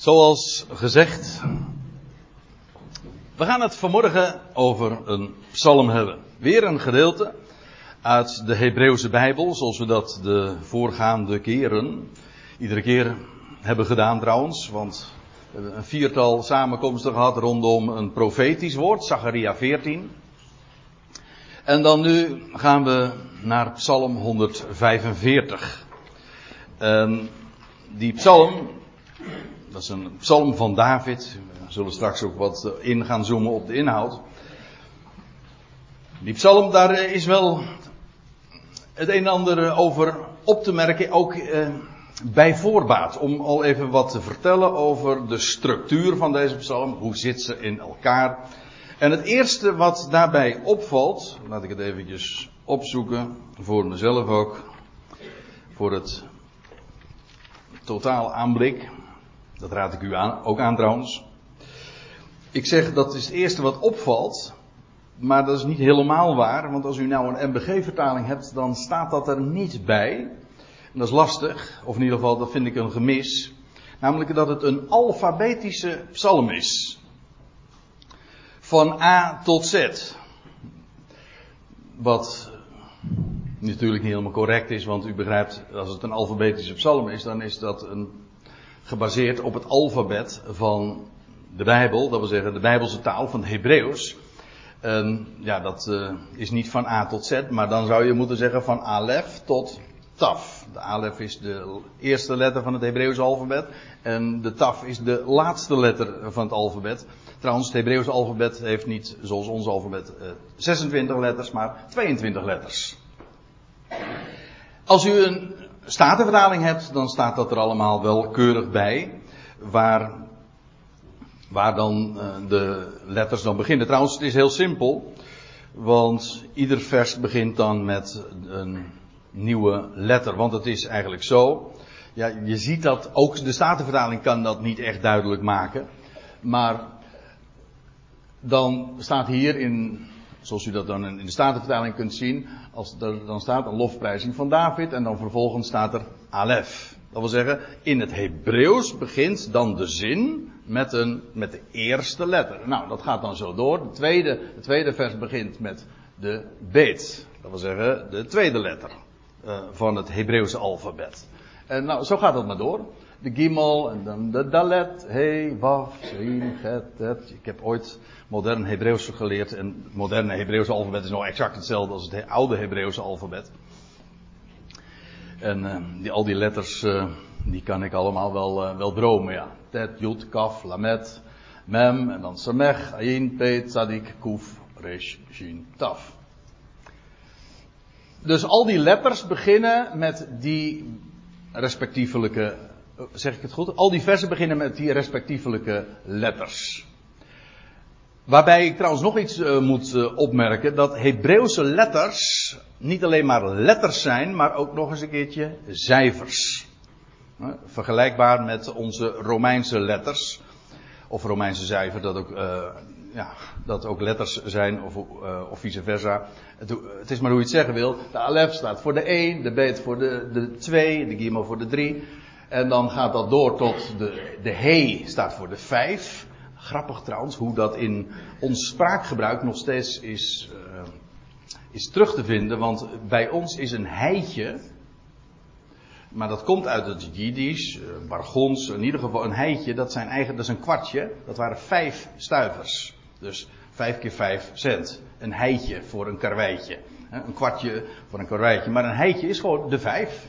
Zoals gezegd, we gaan het vanmorgen over een psalm hebben. Weer een gedeelte uit de Hebreeuwse Bijbel, zoals we dat de voorgaande keren iedere keer hebben gedaan trouwens, want we hebben een viertal samenkomsten gehad rondom een profetisch woord, Zacharia 14. En dan nu gaan we naar Psalm 145. En die psalm, dat is een psalm van David. We zullen straks ook wat in gaan zoomen op de inhoud. Die psalm, daar is wel het een en ander over op te merken, ook eh, bij voorbaat. Om al even wat te vertellen over de structuur van deze psalm. Hoe zit ze in elkaar? En het eerste wat daarbij opvalt, laat ik het eventjes opzoeken, voor mezelf ook, voor het totaal aanblik. Dat raad ik u aan, ook aan trouwens. Ik zeg dat is het eerste wat opvalt, maar dat is niet helemaal waar, want als u nou een MBG-vertaling hebt, dan staat dat er niet bij. En dat is lastig, of in ieder geval dat vind ik een gemis. Namelijk dat het een alfabetische psalm is. Van A tot Z. Wat natuurlijk niet helemaal correct is, want u begrijpt, als het een alfabetische psalm is, dan is dat een, gebaseerd op het alfabet van de Bijbel, dat wil zeggen de Bijbelse taal van het Hebreeuws. En ja, dat uh, is niet van A tot Z, maar dan zou je moeten zeggen van Alef tot Taf. De Alef is de eerste letter van het Hebreeuwse alfabet en de Taf is de laatste letter van het alfabet. Trouwens, het Hebreeuwse alfabet heeft niet, zoals ons alfabet, uh, 26 letters, maar 22 letters. Als u een statenvertaling hebt, dan staat dat er allemaal wel keurig bij. Waar, waar dan uh, de letters dan beginnen. Trouwens, het is heel simpel. Want ieder vers begint dan met een nieuwe letter. Want het is eigenlijk zo. Ja, je ziet dat ook de statenvertaling kan dat niet echt duidelijk maken. Maar dan staat hier in Zoals u dat dan in de Statenvertaling kunt zien. Als er dan staat een lofprijzing van David. En dan vervolgens staat er Alef. Dat wil zeggen, in het Hebreeuws begint dan de zin met, een, met de eerste letter. Nou, dat gaat dan zo door. De tweede, de tweede vers begint met de beet. Dat wil zeggen, de tweede letter uh, van het Hebreeuwse alfabet. En nou, zo gaat het maar door. De Gimel en dan de Dalet, He, Waf, Shin, Het, Het. Ik heb ooit modern Hebreeuws geleerd. En het moderne Hebreeuwse alfabet is nou exact hetzelfde als het oude Hebreeuwse alfabet. En uh, die, al die letters, uh, die kan ik allemaal wel, uh, wel dromen, ja. Tet, Jut, Kaf, Lamet, Mem, en dan Samech, Ayin, Pet, Tzadik, Kuf, Resh, Shin, Taf. Dus al die letters beginnen met die respectievelijke, zeg ik het goed? Al die versen beginnen met die respectievelijke letters. Waarbij ik trouwens nog iets uh, moet uh, opmerken: dat Hebreeuwse letters niet alleen maar letters zijn, maar ook nog eens een keertje cijfers. Vergelijkbaar met onze Romeinse letters. Of Romeinse cijfer, dat ook, ja, dat ook letters zijn, of, of vice versa. Het, is maar hoe je het zeggen wil. De Alef staat voor de 1, de Bet voor de 2, de, de voor de 3. En dan gaat dat door tot de, de He staat voor de 5. Grappig trouwens hoe dat in ons spraakgebruik nog steeds is, uh, is terug te vinden. Want bij ons is een heitje. Maar dat komt uit het Jiddisch, uh, Bargons, in ieder geval een heitje. Dat, zijn eigen, dat is een kwartje. Dat waren vijf stuivers. Dus vijf keer vijf cent. Een heitje voor een karweitje. Een kwartje voor een karweitje. Maar een heitje is gewoon de vijf.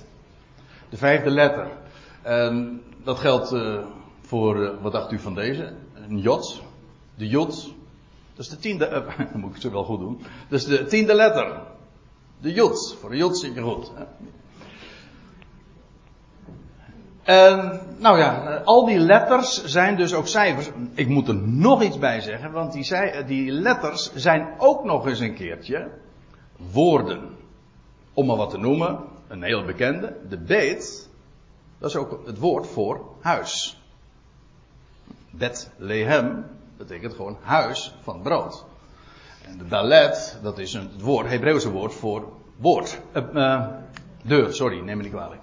De vijfde letter. En dat geldt uh, voor, wat dacht u van deze? een jot. De jot. Dat is de tiende. Dan moet ik zo wel goed doen. Dat is de tiende letter. De jot. Voor de jot zit je goed. En, nou ja, al die letters zijn dus ook cijfers. Ik moet er nog iets bij zeggen, want die, die letters zijn ook nog eens een keertje woorden. Om maar wat te noemen, een heel bekende, de beet, dat is ook het woord voor huis. Bethlehem betekent gewoon huis van brood. En de dalet, dat is een woord, Hebreeuwse woord voor woord. Uh, deur, sorry, neem me niet kwalijk.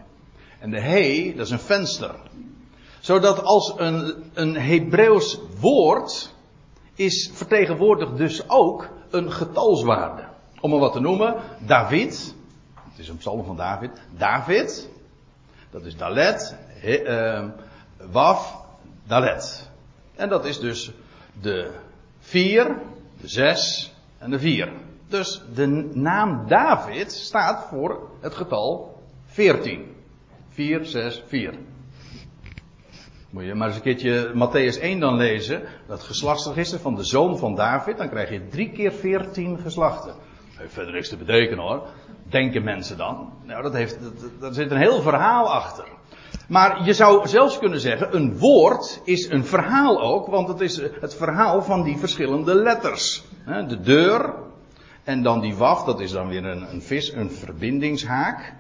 En de he, dat is een venster. Zodat als een, een Hebreeuws woord is vertegenwoordigd dus ook een getalswaarde. Om er wat te noemen, David, het is een psalm van David, David, dat is Dalet, he, uh, Waf, Dalet. En dat is dus de 4, de 6 en de 4. Dus de naam David staat voor het getal 14. 4, 6, 4. Moet je maar eens een keertje Matthäus 1 dan lezen. Dat geslachtsregister van de zoon van David. Dan krijg je drie keer 14 geslachten. Dat verder niks te betekenen hoor. Denken mensen dan. Nou, dat heeft, daar zit een heel verhaal achter. Maar je zou zelfs kunnen zeggen, een woord is een verhaal ook, want het is het verhaal van die verschillende letters. De deur, en dan die waf, dat is dan weer een, een vis, een verbindingshaak.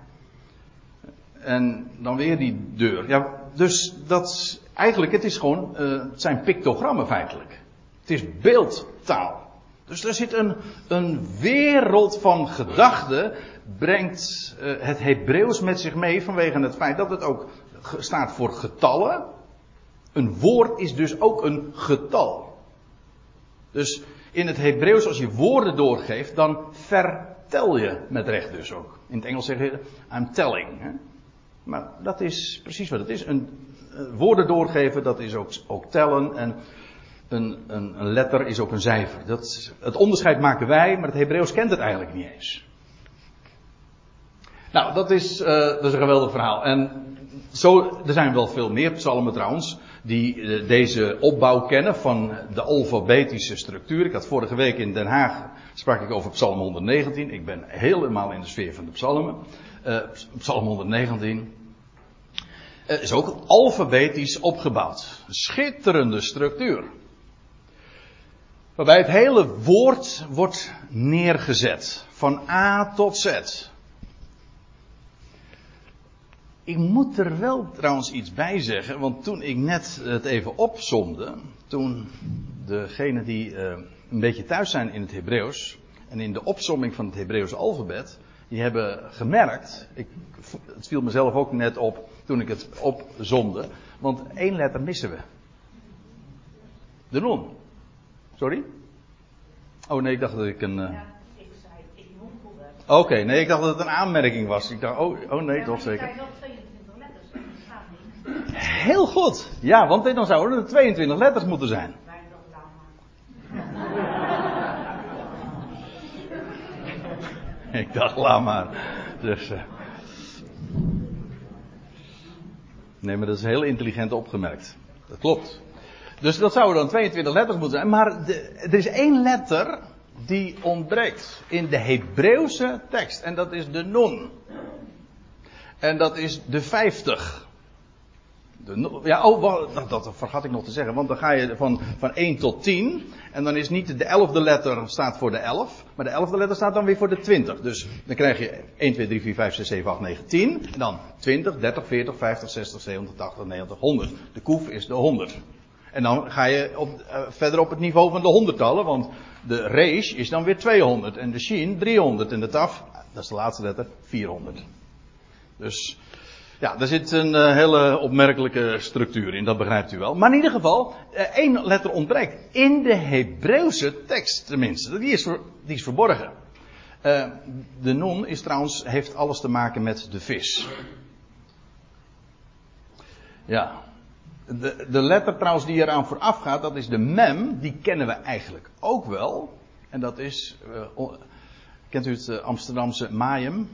En dan weer die deur. Ja, dus dat, eigenlijk, het is gewoon, uh, het zijn pictogrammen feitelijk. Het is beeldtaal. Dus er zit een, een wereld van gedachten, brengt uh, het Hebreeuws met zich mee vanwege het feit dat het ook staat voor getallen. Een woord is dus ook een getal. Dus in het Hebreeuws, als je woorden doorgeeft, dan vertel je met recht dus ook. In het Engels zeggen I'm telling. Hè? Maar dat is precies wat het is. Een, een woorden doorgeven, dat is ook, ook tellen. En een, een, een, letter is ook een cijfer. Dat, het onderscheid maken wij, maar het Hebreeuws kent het eigenlijk niet eens. Nou, dat is, uh, dat is een geweldig verhaal. En zo, er zijn wel veel meer psalmen trouwens, die uh, deze opbouw kennen van de alfabetische structuur. Ik had vorige week in Den Haag, sprak ik over psalm 119. Ik ben helemaal in de sfeer van de psalmen. Uh, psalm 119. Uh, is ook alfabetisch opgebouwd. Schitterende structuur. Waarbij het hele woord wordt neergezet. Van A tot Z. Ik moet er wel trouwens iets bij zeggen, want toen ik net het even opzomde, toen degenen die uh, een beetje thuis zijn in het Hebreeuws en in de opsomming van het Hebreeuws alfabet, die hebben gemerkt, ik, het viel mezelf ook net op toen ik het opzomde, want één letter missen we. De non. Sorry? Oh nee, ik dacht dat ik een. Uh... Oké, okay, nee, ik dacht dat het een aanmerking was. Ik dacht, oh, oh nee, toch zeker. Heel goed. Ja, want dan zouden er 22 letters moeten zijn. Ik dacht, laat maar. Dus, uh... Nee, maar dat is heel intelligent opgemerkt. Dat klopt. Dus dat zouden dan 22 letters moeten zijn. Maar er is één letter die ontbreekt in de Hebreeuwse tekst. En dat is de non. En dat is de 50. De, ja, oh, dat, dat, vergat ik nog te zeggen. Want dan ga je van, van 1 tot 10. En dan is niet de elfde letter staat voor de 11. Maar de elfde letter staat dan weer voor de 20. Dus dan krijg je 1, 2, 3, 4, 5, 6, 7, 8, 9, 10. En dan 20, 30, 40, 50, 60, 70, 80, 90, 100. De koef is de 100. En dan ga je op, uh, verder op het niveau van de honderdtallen. Want de reis is dan weer 200. En de shin 300. En de taf, dat is de laatste letter, 400. Dus ja, daar zit een uh, hele opmerkelijke structuur in, dat begrijpt u wel. Maar in ieder geval, uh, één letter ontbreekt. In de Hebreeuwse tekst tenminste. Die is, die is verborgen. De non is trouwens, heeft alles te maken met de vis. Ja. De, de letter trouwens die eraan vooraf gaat, dat is de mem. Die kennen we eigenlijk ook wel. En dat is, kent u het Amsterdamse maaium?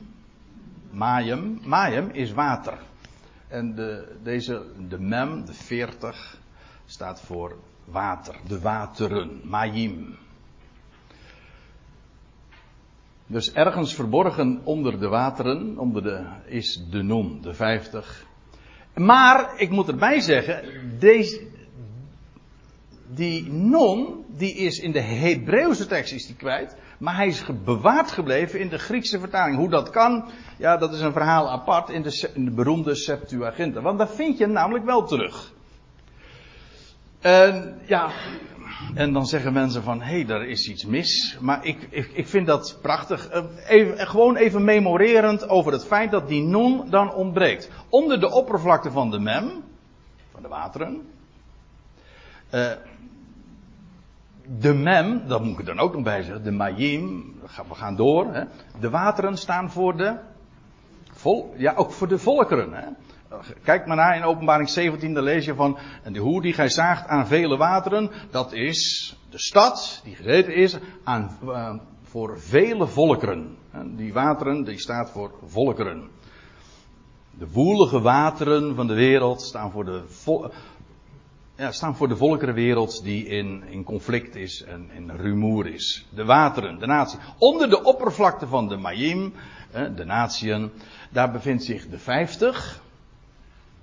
Mayem. Mayem is water. En de, deze, de mem, de 40, staat voor water. De wateren. Mayim. Dus ergens verborgen onder de wateren, onder de, is de non, de 50. Maar, ik moet erbij zeggen, deze, die non, die is in de Hebreeuwse tekst is die kwijt. Maar hij is bewaard gebleven in de Griekse vertaling. Hoe dat kan, ja, dat is een verhaal apart in de, beroemde Septuaginta. Want daar vind je hem namelijk wel terug. En ja, en dan zeggen mensen van, hé, hey, daar is iets mis. Maar ik, ik, ik vind dat prachtig. Eh, even, gewoon even memorerend over het feit dat die non dan ontbreekt. Onder de oppervlakte van de mem, van de wateren. Uh, de mem, dat moet ik er dan ook nog bij zeggen, de mayim, we gaan door. Hè. De wateren staan voor de, vol, ja ook voor de volkeren. Hè. Kijk maar naar in openbaring 17, daar lees je van, en de hoe die gij zaagt aan vele wateren, dat is de stad die gezeten is aan, uh, voor vele volkeren. Die wateren, die staat voor volkeren. De woelige wateren van de wereld staan voor de, ja, staan voor de volkerenwereld die in, in conflict is en in rumoer is. De wateren, de natie. Onder de oppervlakte van de Mayim, de natieën, daar bevindt zich de vijftig.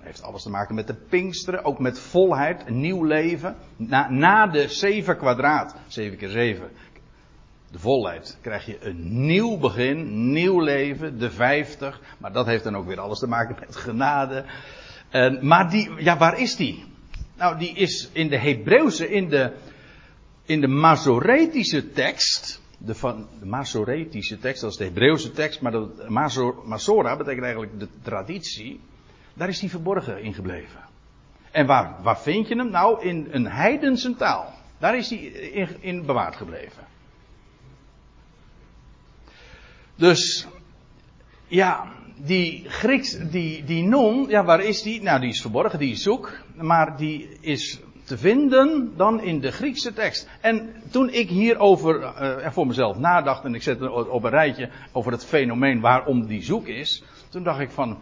Heeft alles te maken met de Pinksteren, ook met volheid, nieuw leven. Na, na de zeven kwadraat, zeven keer zeven, de volheid, krijg je een nieuw begin, nieuw leven, de vijftig. Maar dat heeft dan ook weer alles te maken met genade. En, maar die, ja, waar is die? Nou, die is in de Hebreeuwse, in de, in de Masoretische tekst. De, van, de Masoretische tekst, dat is de Hebreeuwse tekst, maar de Masor, Masora betekent eigenlijk de traditie. Daar is die verborgen in gebleven. En waar, waar vind je hem? Nou, in een heidense taal. Daar is hij in, bewaard gebleven. Dus, ja, die Grieks, die, die non, ja, waar is die? Nou, die is verborgen, die is zoek. Maar die is te vinden dan in de Griekse tekst. En toen ik hierover uh, voor mezelf nadacht en ik zette op een rijtje over het fenomeen waarom die zoek is, toen dacht ik van,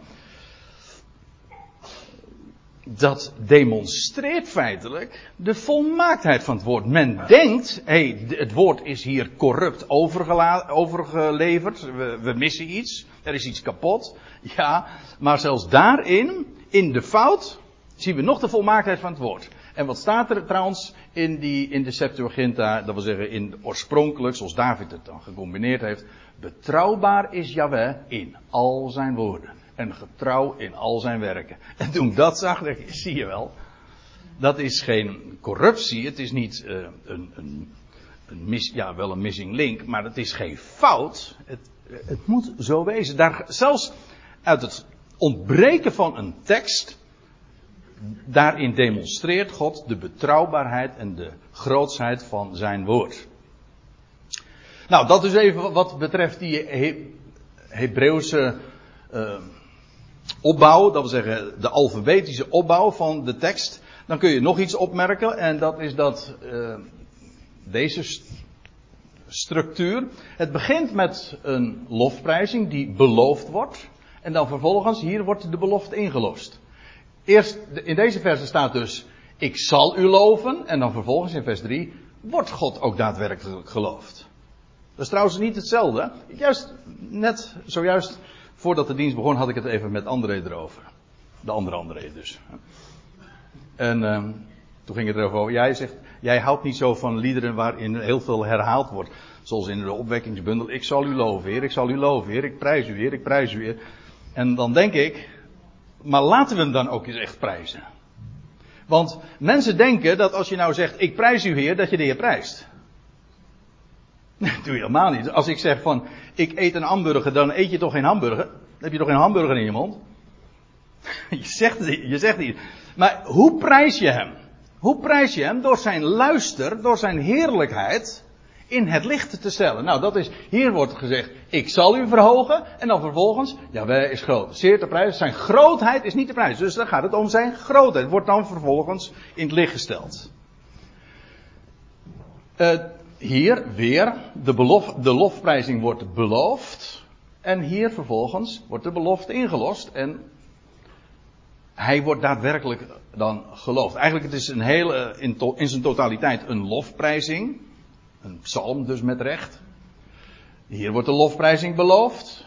dat demonstreert feitelijk de volmaaktheid van het woord. Men denkt, hé, het woord is hier corrupt overgeleverd, we, we, missen iets, er is iets kapot. Ja, maar zelfs daarin, in de fout, zien we nog de volmaaktheid van het woord. En wat staat er trouwens in, die, in de Septuaginta, dat wil zeggen in oorspronkelijk, zoals David het dan gecombineerd heeft, betrouwbaar is Yahweh in al zijn woorden en getrouw in al zijn werken. En toen ik dat zag, dacht ik, zie je wel. Dat is geen corruptie, het is niet uh, een, een, een mis, ja, wel een missing link, maar het is geen fout. Het, het moet zo wezen. Daar, zelfs uit het ontbreken van een tekst, daarin demonstreert God de betrouwbaarheid en de grootsheid van zijn woord. Nou, dat is even wat betreft die He Hebreeuwse uh, opbouw, dat wil zeggen de alfabetische opbouw van de tekst, dan kun je nog iets opmerken en dat is dat uh, deze st structuur, het begint met een lofprijzing die beloofd wordt en dan vervolgens hier wordt de belofte ingelost. Eerst in deze verse staat dus ik zal u loven en dan vervolgens in vers 3 wordt God ook daadwerkelijk geloofd. Dat is trouwens niet hetzelfde. Juist net zojuist Voordat de dienst begon had ik het even met André erover. De andere André dus. En uh, toen ging het erover over. Jij zegt, jij houdt niet zo van liederen waarin heel veel herhaald wordt. Zoals in de opwekkingsbundel. Ik zal u loven, Heer, ik zal u loven, Heer, ik prijs u, Heer, ik prijs u, Heer. En dan denk ik, maar laten we hem dan ook eens echt prijzen. Want mensen denken dat als je nou zegt, ik prijs u, Heer, dat je de Heer prijst. Nee, doe je helemaal niet. Als ik zeg van, ik eet een hamburger, dan eet je toch geen hamburger? Heb je toch geen hamburger in je mond? Je zegt, je zegt niet. Maar hoe prijs je hem? Hoe prijs je hem? Door zijn luister, door zijn heerlijkheid in het licht te stellen. Nou, dat is, hier wordt gezegd, ik zal u verhogen. En dan vervolgens, ja, wij is groot. Zeer te prijs. Zijn grootheid is niet te prijs. Dus dan gaat het om zijn grootheid. Wordt dan vervolgens in het licht gesteld. Uh, hier weer, de, belof, de lofprijzing wordt beloofd. En hier vervolgens wordt de belofte ingelost. En hij wordt daadwerkelijk dan geloofd. Eigenlijk het is een hele, in, to, in zijn totaliteit een lofprijzing. Een psalm dus met recht. Hier wordt de lofprijzing beloofd.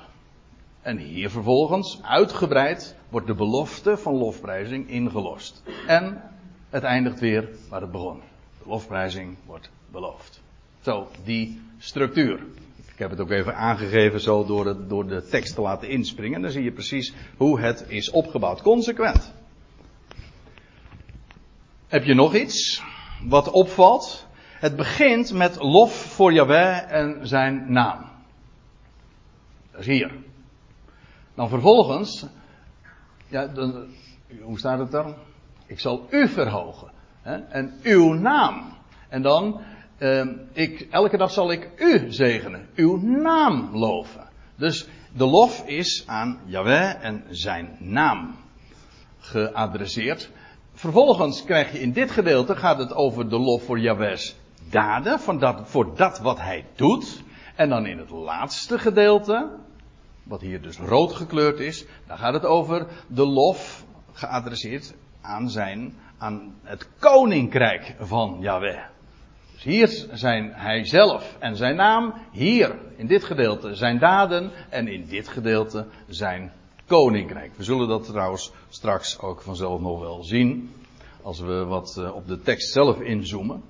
En hier vervolgens, uitgebreid, wordt de belofte van lofprijzing ingelost. En het eindigt weer waar het begon. De lofprijzing wordt beloofd. Zo, die structuur. Ik heb het ook even aangegeven zo door, het, door de tekst te laten inspringen. Dan zie je precies hoe het is opgebouwd. Consequent. Heb je nog iets wat opvalt? Het begint met lof voor Yahweh en zijn naam. Dat is hier. Dan vervolgens, ja, dan, hoe staat het dan? ik zal u verhogen. Hè? En uw naam. En dan, uh, ik, elke dag zal ik u zegenen. Uw naam loven. Dus de lof is aan Yahweh en zijn naam geadresseerd. Vervolgens krijg je in dit gedeelte gaat het over de lof voor Yahweh's daden, van dat, voor dat wat hij doet. En dan in het laatste gedeelte, wat hier dus rood gekleurd is, daar gaat het over de lof geadresseerd aan zijn, aan het koninkrijk van Yahweh. Hier zijn hij zelf en zijn naam, hier in dit gedeelte zijn daden en in dit gedeelte zijn koninkrijk. We zullen dat trouwens straks ook vanzelf nog wel zien, als we wat eh, op de tekst zelf inzoomen.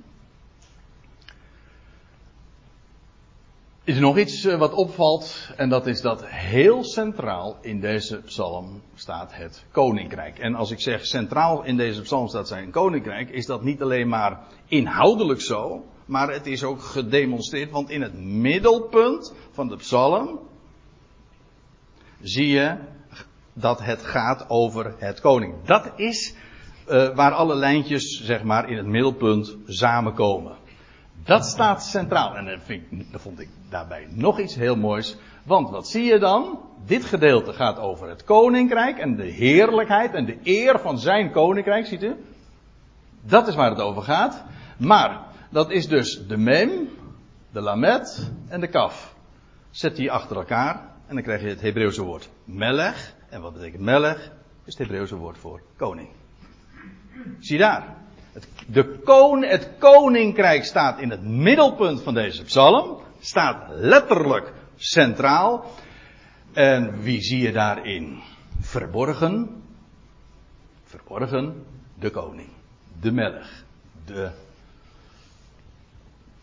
Is er nog iets eh, wat opvalt, en dat is dat heel centraal in deze psalm staat het koninkrijk. En als ik zeg centraal in deze psalm staat zijn koninkrijk, is dat niet alleen maar inhoudelijk zo, maar het is ook gedemonstreerd, want in het middelpunt van de psalm zie je dat het gaat over het koning. Dat is uh, waar alle lijntjes, zeg maar, in het middelpunt samenkomen. Dat staat centraal. En dat, vond ik daarbij nog iets heel moois. Want wat zie je dan? Dit gedeelte gaat over het koninkrijk en de heerlijkheid en de eer van zijn koninkrijk, ziet u? Dat is waar het over gaat. Maar dat is dus de mem, de lamet en de kaf. Zet die achter elkaar en dan krijg je het Hebreeuwse woord melech. En wat betekent melech? Is het Hebreeuwse woord voor koning. Zie daar. Het, de kon, het koninkrijk staat in het middelpunt van deze psalm. Staat letterlijk centraal. En wie zie je daarin? Verborgen. Verborgen. De koning. De melch. De.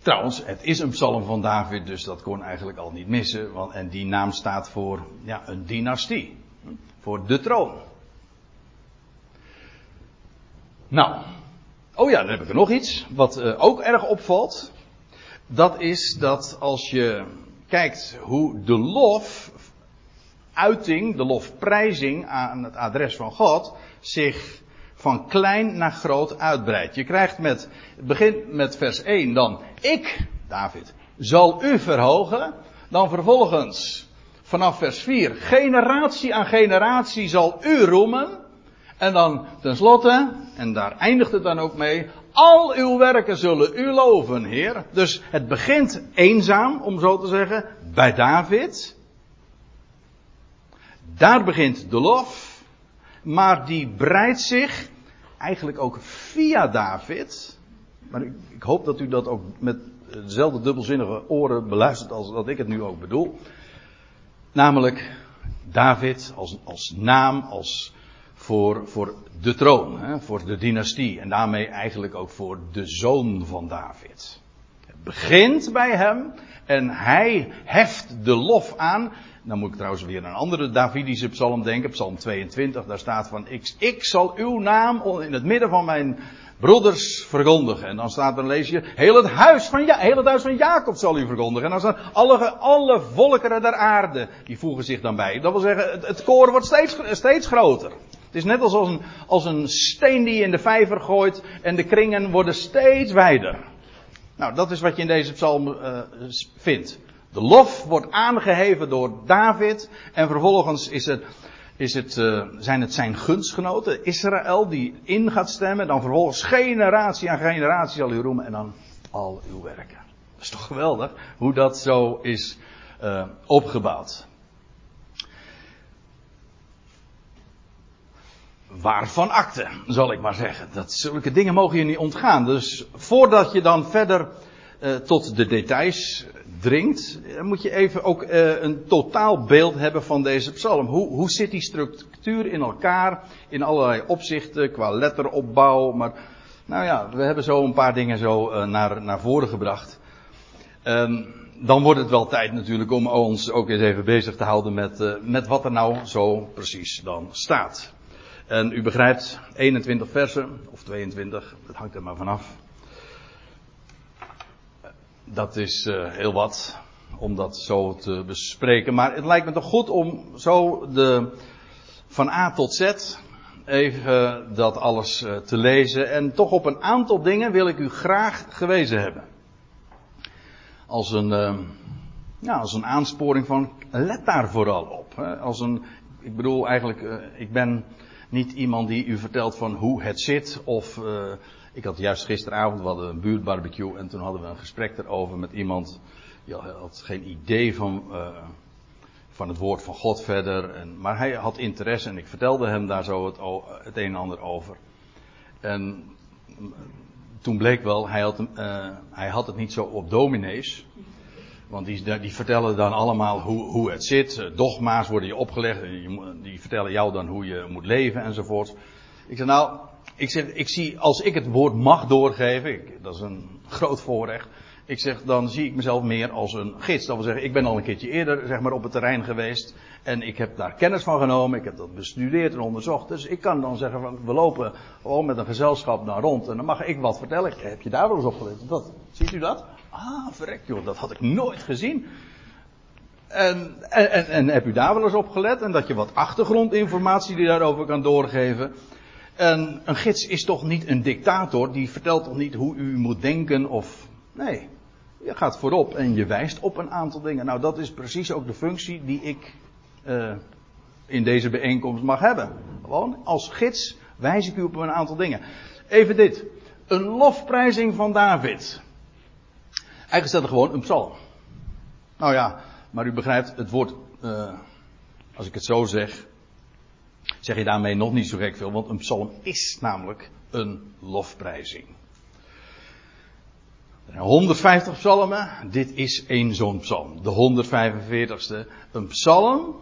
Trouwens, het is een psalm van David, dus dat kon eigenlijk al niet missen. Want, en die naam staat voor ja, een dynastie. Voor de troon. Nou, Oh ja, dan heb ik er nog iets. Wat uh, ook erg opvalt. Dat is dat als je kijkt hoe de lof, uiting, de lofprijzing aan het adres van God, zich van klein naar groot uitbreidt. Je krijgt met, het begint met vers 1 dan, ik, David, zal u verhogen. Dan vervolgens, vanaf vers 4, generatie aan generatie zal u roemen. En dan tenslotte, en daar eindigt het dan ook mee, al uw werken zullen u loven, Heer. Dus het begint eenzaam, om zo te zeggen, bij David. Daar begint de lof, maar die breidt zich eigenlijk ook via David. Maar ik, ik hoop dat u dat ook met dezelfde dubbelzinnige oren beluistert als dat ik het nu ook bedoel. Namelijk David als, als naam, als voor, voor de troon, hè, voor de dynastie en daarmee eigenlijk ook voor de zoon van David. Het begint bij hem en hij heft de lof aan. Dan moet ik trouwens weer een andere Davidische psalm denken, psalm 22, daar staat van ik, ik zal uw naam in het midden van mijn broeders verkondigen. En dan staat dan lees je, heel het huis van, ja, heel het huis van Jacob zal u verkondigen. En dan staan alle, alle volkeren der aarde, die voegen zich dan bij. Dat wil zeggen, het, het koor wordt steeds, steeds groter. Het is net als een, als een steen die je in de vijver gooit en de kringen worden steeds wijder. Nou, dat is wat je in deze psalm uh, vindt. De lof wordt aangeheven door David en vervolgens is het, is het, uh, zijn het zijn gunstgenoten, Israël, die in gaat stemmen. Dan vervolgens generatie aan generatie zal u roemen en dan al uw werken. Dat is toch geweldig hoe dat zo is uh, opgebouwd. Waarvan akte, zal ik maar zeggen. Dat, zulke dingen mogen je niet ontgaan. Dus voordat je dan verder uh, tot de details dringt, moet je even ook uh, een totaal beeld hebben van deze psalm. Hoe, hoe zit die structuur in elkaar, in allerlei opzichten, qua letteropbouw. Maar nou ja, we hebben zo een paar dingen zo naar, naar voren gebracht. Um, dan wordt het wel tijd natuurlijk om ons ook eens even bezig te houden met, met wat er nou zo precies dan staat. En u begrijpt, 21 versen, of 22, dat hangt er maar vanaf. Dat is uh, heel wat om dat zo te bespreken. Maar het lijkt me toch goed om zo de, van A tot Z even dat alles eh, te lezen. En toch op een aantal dingen wil ik u graag gewezen hebben. Als een, uh, ja, als een aansporing van let daar vooral op. Hè. Als een, ik bedoel eigenlijk, ik ben niet iemand die u vertelt van hoe het zit. Of uh, ik had juist gisteravond, hadden een buurtbarbecue en toen hadden we een gesprek erover met iemand. Die had geen idee van, van het woord van God verder. En, maar hij had interesse en ik vertelde hem daar zo het, het een en ander over. En toen bleek wel, hij had, uh, hij had het niet zo op dominees. Want die, die vertellen dan allemaal hoe, hoe het zit. Dogma's worden je opgelegd. Die vertellen jou dan hoe je moet leven enzovoort. Ik zeg nou, ik, zeg, ik zie als ik het woord mag doorgeven. Dat is een groot voorrecht. Ik zeg, dan zie ik mezelf meer als een gids. Dat wil zeggen, ik ben al een keertje eerder zeg maar, op het terrein geweest. En ik heb daar kennis van genomen. Ik heb dat bestudeerd en onderzocht. Dus ik kan dan zeggen, we lopen gewoon met een gezelschap naar rond. En dan mag ik wat vertellen. Heb je daar wel eens op gelet? Ziet u dat? Ah, verrek joh, dat had ik nooit gezien. En, en, en, heb u daar wel eens op gelet? En dat je wat achtergrondinformatie die daarover kan doorgeven. En een gids is toch niet een dictator. Die vertelt toch niet hoe u moet denken of... Nee, je gaat voorop en je wijst op een aantal dingen. Nou, dat is precies ook de functie die ik uh, in deze bijeenkomst mag hebben. Gewoon als gids wijs ik u op een aantal dingen. Even dit. Een lofprijzing van David. Eigenlijk er gewoon een psalm. Nou ja, maar u begrijpt, het woord, uh, als ik het zo zeg, zeg je daarmee nog niet zo gek veel, want een psalm is namelijk een lofprijzing. 150 psalmen, dit is één zo'n psalm. De 145ste, een psalm,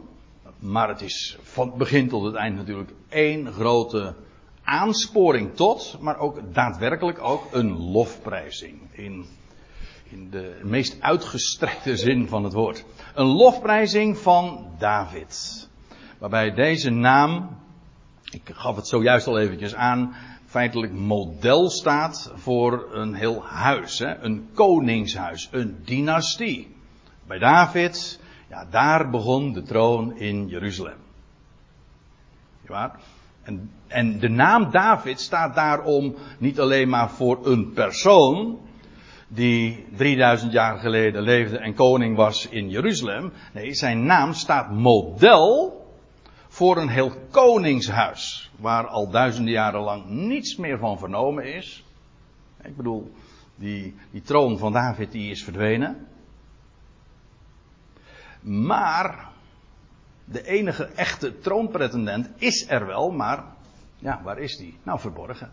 maar het is van begin tot het eind natuurlijk één grote aansporing tot, maar ook daadwerkelijk ook een lofprijzing. In, in de meest uitgestrekte zin van het woord. Een lofprijzing van David. Waarbij deze naam, ik gaf het zojuist al eventjes aan, feitelijk model staat voor een heel huis, hè? een koningshuis, een dynastie. Bij David, ja, daar begon de troon in Jeruzalem. Ja, en, en de naam David staat daarom niet alleen maar voor een persoon die 3000 jaar geleden leefde en koning was in Jeruzalem. Nee, zijn naam staat model voor een heel koningshuis, waar al duizenden jaren lang niets meer van vernomen is. Ik bedoel, die, die troon van David die is verdwenen. Maar de enige echte troonpretendent is er wel, maar ja, waar is die? Nou, verborgen.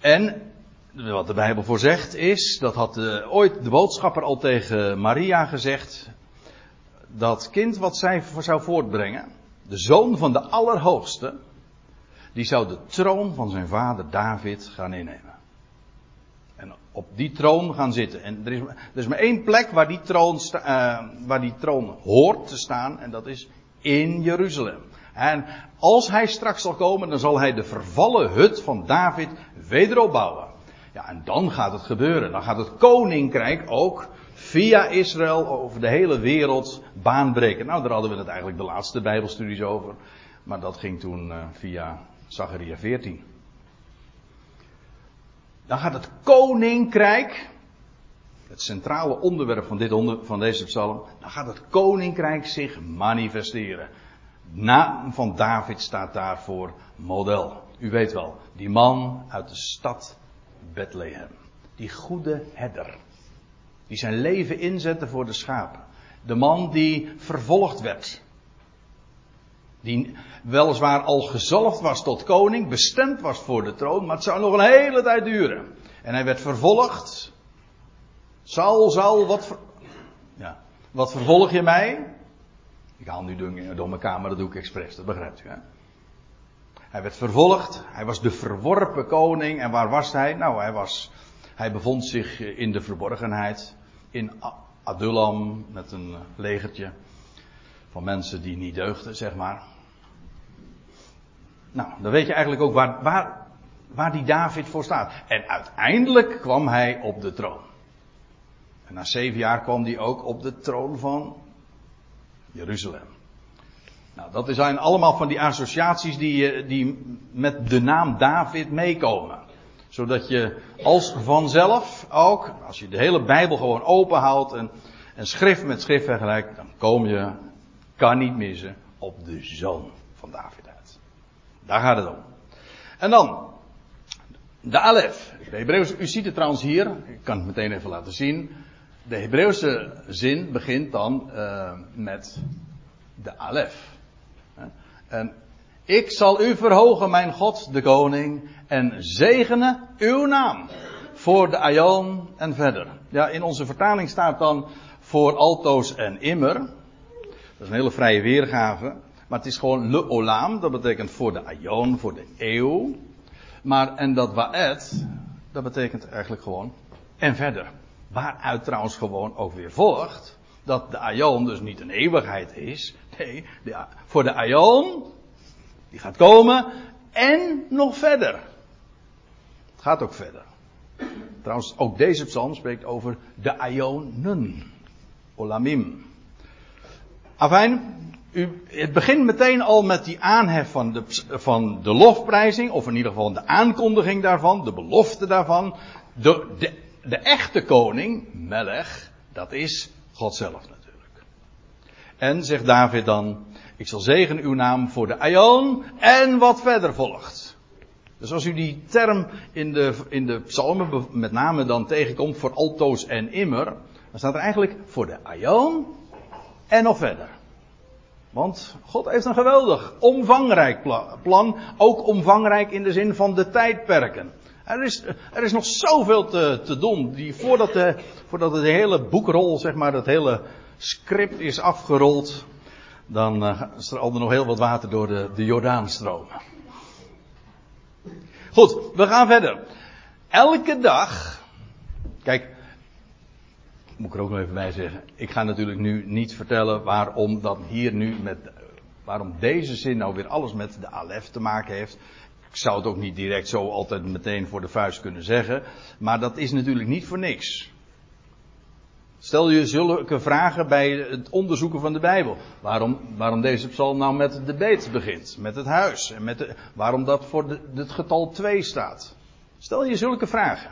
En wat de Bijbel voor zegt is, dat had ooit de boodschapper al tegen Maria gezegd, dat kind wat zij zou voortbrengen, de zoon van de Allerhoogste, die zou de troon van zijn vader David gaan innemen. En op die troon gaan zitten. En er is, er is maar één plek waar die, troon uh, waar die troon hoort te staan, en dat is in Jeruzalem. En als hij straks zal komen, dan zal hij de vervallen hut van David wederopbouwen. Ja, en dan gaat het gebeuren. Dan gaat het koninkrijk ook via Israël over de hele wereld baanbreken. Nou, daar hadden we het eigenlijk de laatste Bijbelstudies over. Maar dat ging toen uh, via Zacharia 14. Dan gaat het koninkrijk, het centrale onderwerp van, dit onder, van deze psalm, dan gaat het koninkrijk zich manifesteren. Naam van David staat daarvoor model. U weet wel, die man uit de stad Bethlehem. Die goede herder. Die zijn leven inzette voor de schapen. De man die vervolgd werd. Die weliswaar al gezalfd was tot koning, bestemd was voor de troon, maar het zou nog een hele tijd duren. En hij werd vervolgd. Saul, Saul, wat, ja. wat vervolg je mij? Ik haal nu dingen door mijn kamer, dat doe ik expres, dat begrijpt u. Hè? Hij werd vervolgd, hij was de verworpen koning. En waar was hij? Nou, hij, was, hij bevond zich in de verborgenheid in Adullam met een legertje van mensen die niet deugden, zeg maar. Nou, dan weet je eigenlijk ook waar, waar, waar die David voor staat. En uiteindelijk kwam hij op de troon. En na zeven jaar kwam hij ook op de troon van Jeruzalem. Nou, dat zijn allemaal van die associaties die, die met de naam David meekomen. Zodat je als vanzelf ook, als je de hele Bijbel gewoon openhoudt en, en schrift met schrift vergelijkt, dan kom je, kan niet missen, op de zoon van David uit. Daar gaat het om. En dan, de Alef. De Hebreeuwse, u ziet het trouwens hier, ik kan het meteen even laten zien. De Hebreeuwse zin begint dan uh, met de Alef. En ik zal u verhogen, mijn God, de koning, en zegenen uw naam. Voor de Aion en verder. Ja, in onze vertaling staat dan voor altoos en immer. Dat is een hele vrije weergave. Maar het is gewoon le olam, dat betekent voor de Aion, voor de eeuw. Maar, en dat waet, dat betekent eigenlijk gewoon en verder. Waaruit trouwens gewoon ook weer volgt dat de Aion dus niet een eeuwigheid is. Nee, de, voor de Aion, die gaat komen en nog verder. Het gaat ook verder. Trouwens, ook deze psalm spreekt over de Aionen. Olamim. Afijn, het begint meteen al met die aanhef van de, van de lofprijzing, of in ieder geval de aankondiging daarvan, de belofte daarvan. De, de, de echte koning, Melech, dat is God zelf. En zegt David dan, ik zal zegenen uw naam voor de Aion en wat verder volgt. Dus als u die term in de, in de psalmen met name dan tegenkomt voor altoos en immer, dan staat er eigenlijk voor de Aion en nog verder. Want God heeft een geweldig, omvangrijk plan. Ook omvangrijk in de zin van de tijdperken. Er is, er is nog zoveel te, te doen. Die, voordat, de, voordat de hele boekrol, zeg maar, dat hele script is afgerold. Dan uh, er nog heel wat water door de, de Jordaan stromen. Goed, we gaan verder. Elke dag. Kijk, moet ik er ook nog even bij zeggen. Ik ga natuurlijk nu niet vertellen waarom dat hier nu met. Waarom deze zin nou weer alles met de Alef te maken heeft. Ik zou het ook niet direct zo altijd meteen voor de vuist kunnen zeggen. Maar dat is natuurlijk niet voor niks. Stel je zulke vragen bij het onderzoeken van de Bijbel. Waarom, waarom deze psalm nou met de beet begint, met het huis. En met de, waarom dat voor het getal 2 staat. Stel je zulke vragen.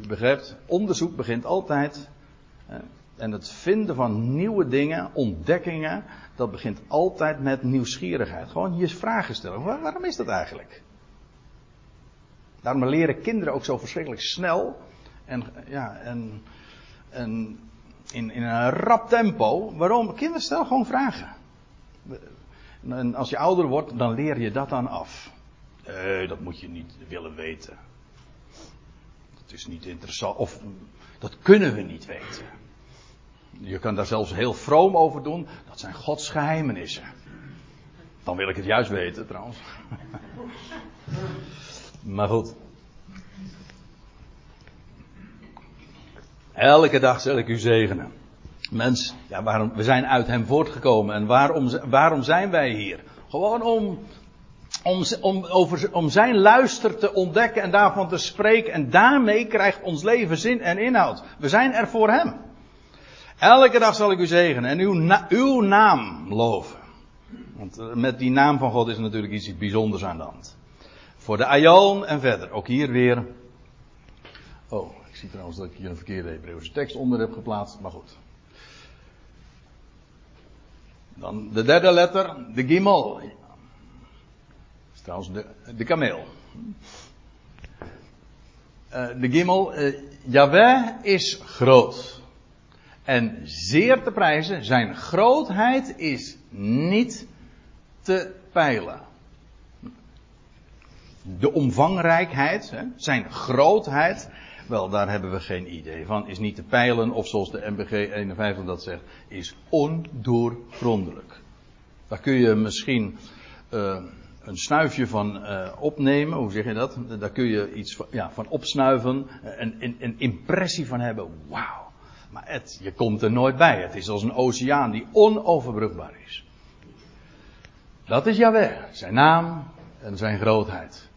U begrijpt, onderzoek begint altijd. En het vinden van nieuwe dingen, ontdekkingen, dat begint altijd met nieuwsgierigheid. Gewoon hier vragen stellen. waarom is dat eigenlijk? Daarom leren kinderen ook zo verschrikkelijk snel. En, ja, en, en in, in een rap tempo. Waarom? Kinderen stellen gewoon vragen. En als je ouder wordt, dan leer je dat dan af. Nee, dat moet je niet willen weten. Dat is niet interessant. Of dat kunnen we niet weten. Je kan daar zelfs heel vroom over doen. Dat zijn Gods geheimenissen. Dan wil ik het juist weten trouwens. maar goed. Elke dag zal ik u zegenen. Mens, ja, waarom, we zijn uit hem voortgekomen. En waarom, waarom zijn wij hier? Gewoon om, om, om, over, om zijn luister te ontdekken en daarvan te spreken. En daarmee krijgt ons leven zin en inhoud. We zijn er voor hem. Elke dag zal ik u zegenen en uw, uw naam loven. Want eh, met die naam van God is natuurlijk iets bijzonders aan de hand. Voor de Aion en verder. Ook hier weer. Oh, ik zie trouwens dat ik hier een verkeerde Hebreeuwse tekst onder heb geplaatst, maar goed. Dan de derde letter, de Gimel. Dat is trouwens de, de kameel. Uh, de Gimel, uh, Yahweh is groot. En zeer te prijzen, zijn grootheid is niet te peilen. De omvangrijkheid, zijn grootheid, wel, daar hebben we geen idee van. Is niet te peilen, of zoals de MBG 51 dat zegt, is ondoorgrondelijk. Daar kun je misschien uh, een snuifje van uh, opnemen, hoe zeg je dat? Daar kun je iets van, ja, van opsnuiven, een, een, een impressie van hebben. Wauw. Maar het, je komt er nooit bij. Het is als een oceaan die onoverbrugbaar is. Dat is Yahweh, zijn naam en zijn grootheid.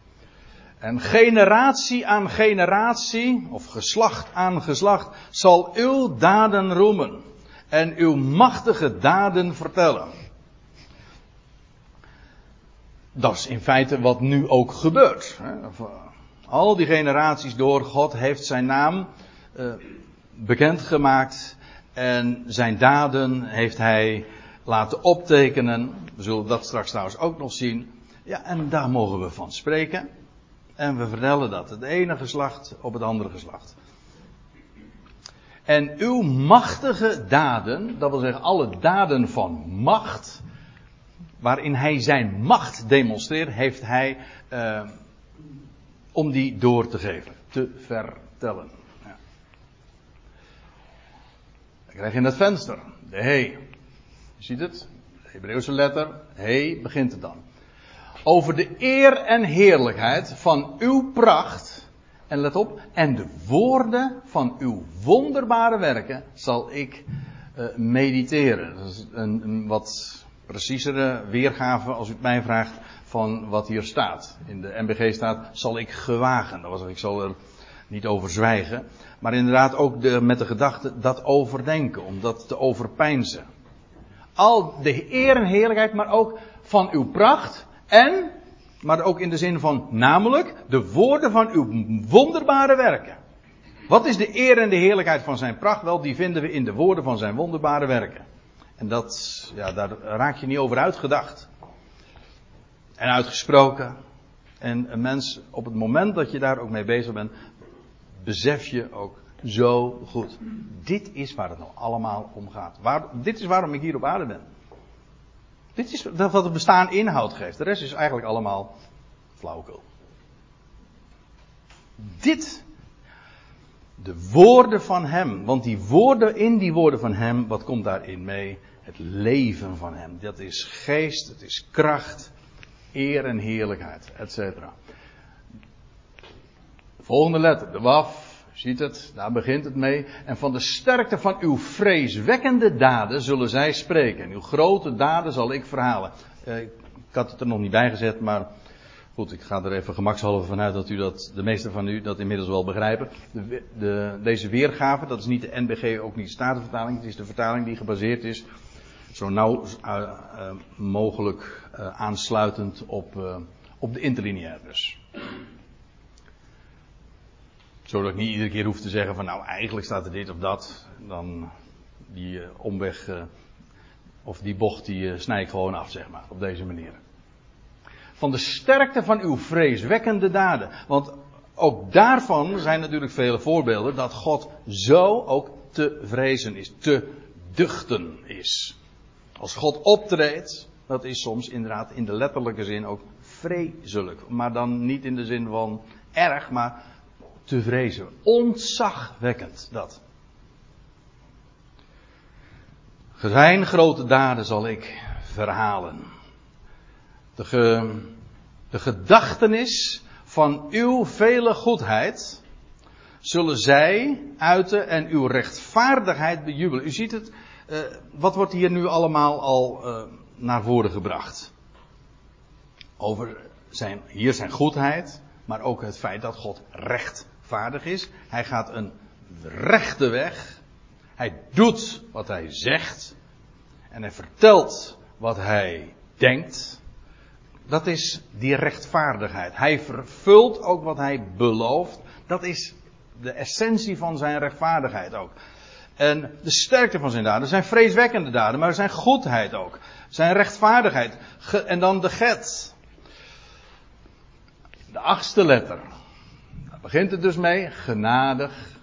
En generatie aan generatie, of geslacht aan geslacht, zal uw daden roemen. en uw machtige daden vertellen. Dat is in feite wat nu ook gebeurt. Al die generaties door, God heeft zijn naam uh, bekendgemaakt en zijn daden heeft hij laten optekenen. We zullen dat straks trouwens ook nog zien. Ja, en daar mogen we van spreken. En we vertellen dat. Het ene geslacht op het andere geslacht. En uw machtige daden, dat wil zeggen alle daden van macht, waarin hij zijn macht demonstreert, heeft hij uh, om die door te geven, te vertellen. Ja. Dan krijg je in het venster, de he. Je ziet het, de Hebreeuwse letter, he begint het dan. Over de eer en heerlijkheid van uw pracht. En let op, en de woorden van uw wonderbare werken zal ik uh, mediteren. Dat is een, een wat preciezere weergave, als u het mij vraagt, van wat hier staat. In de MBG staat, zal ik gewagen. Dat was, ik zal er niet over zwijgen. Maar inderdaad ook de, met de gedachte dat overdenken, om dat te overpeinzen. Al de eer en heerlijkheid, maar ook van uw pracht en, maar ook in de zin van namelijk, de woorden van uw wonderbare werken. Wat is de eer en de heerlijkheid van zijn pracht? Wel, die vinden we in de woorden van zijn wonderbare werken. En dat, ja, daar raak je niet over uitgedacht. En uitgesproken. En een mens, op het moment dat je daar ook mee bezig bent, besef je ook zo goed. Dit is waar het nou allemaal om gaat. Dit is waarom ik hier op aarde ben. Dit is wat het bestaan inhoud geeft. De rest is eigenlijk allemaal flauwekul. Dit, de woorden van Hem, want die woorden, in die woorden van Hem, wat komt daarin mee? Het leven van Hem. Dat is geest, het is kracht, eer en heerlijkheid, etc. Volgende letter, de waf, ziet het, daar begint het mee. En van de sterkte van uw vreeswekkende daden zullen zij spreken. En uw grote daden zal ik verhalen. Eh, ik had het er nog niet bij gezet, maar goed, ik ga er even gemakshalve vanuit dat u dat, de meeste van u dat inmiddels wel begrijpen. De, de, deze weergave, dat is niet de NBG, ook niet de Statenvertaling. Het is de vertaling die gebaseerd is, zo nauw uh, uh, mogelijk aansluitend op, op de interlineair dus zodat ik niet iedere keer hoef te zeggen van nou eigenlijk staat er dit of dat. Dan die uh, omweg uh, of die bocht die uh, snij ik gewoon af zeg maar op deze manier. Van de sterkte van uw vreeswekkende daden. Want ook daarvan zijn natuurlijk vele voorbeelden dat God zo ook te vrezen is, te duchten is. Als God optreedt, dat is soms inderdaad in de letterlijke zin ook vreselijk. Maar dan niet in de zin van erg, maar te vrezen. Ontzagwekkend dat. Zijn grote daden zal ik verhalen. De, de gedachtenis van uw vele goedheid zullen zij uiten en uw rechtvaardigheid bejubelen. U ziet het, uh, wat wordt hier nu allemaal al uh, naar voren gebracht? Over zijn, hier zijn goedheid, maar ook het feit dat God recht vaardig is. Hij gaat een rechte weg. Hij doet wat hij zegt. En hij vertelt wat hij denkt. Dat is die rechtvaardigheid. Hij vervult ook wat hij belooft. Dat is de essentie van zijn rechtvaardigheid ook. En de sterkte van zijn daden zijn vreeswekkende daden, maar zijn goedheid ook. Zijn rechtvaardigheid. En dan de get. De achtste letter begint het dus mee, genadig.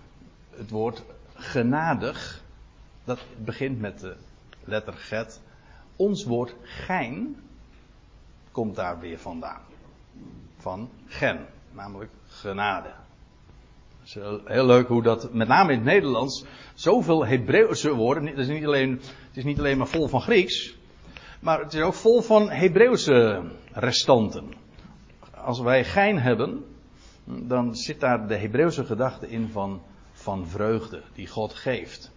Het woord genadig, dat begint met de letter get. Ons woord gein komt daar weer vandaan. Van gen, namelijk genade. Het is heel leuk hoe dat, met name in het Nederlands, zoveel Hebreeuwse woorden. Het is, niet alleen, het is niet alleen maar vol van Grieks, maar het is ook vol van Hebreeuwse restanten. Als wij gein hebben, dan zit daar de Hebreeuwse gedachte in van, van vreugde die God geeft.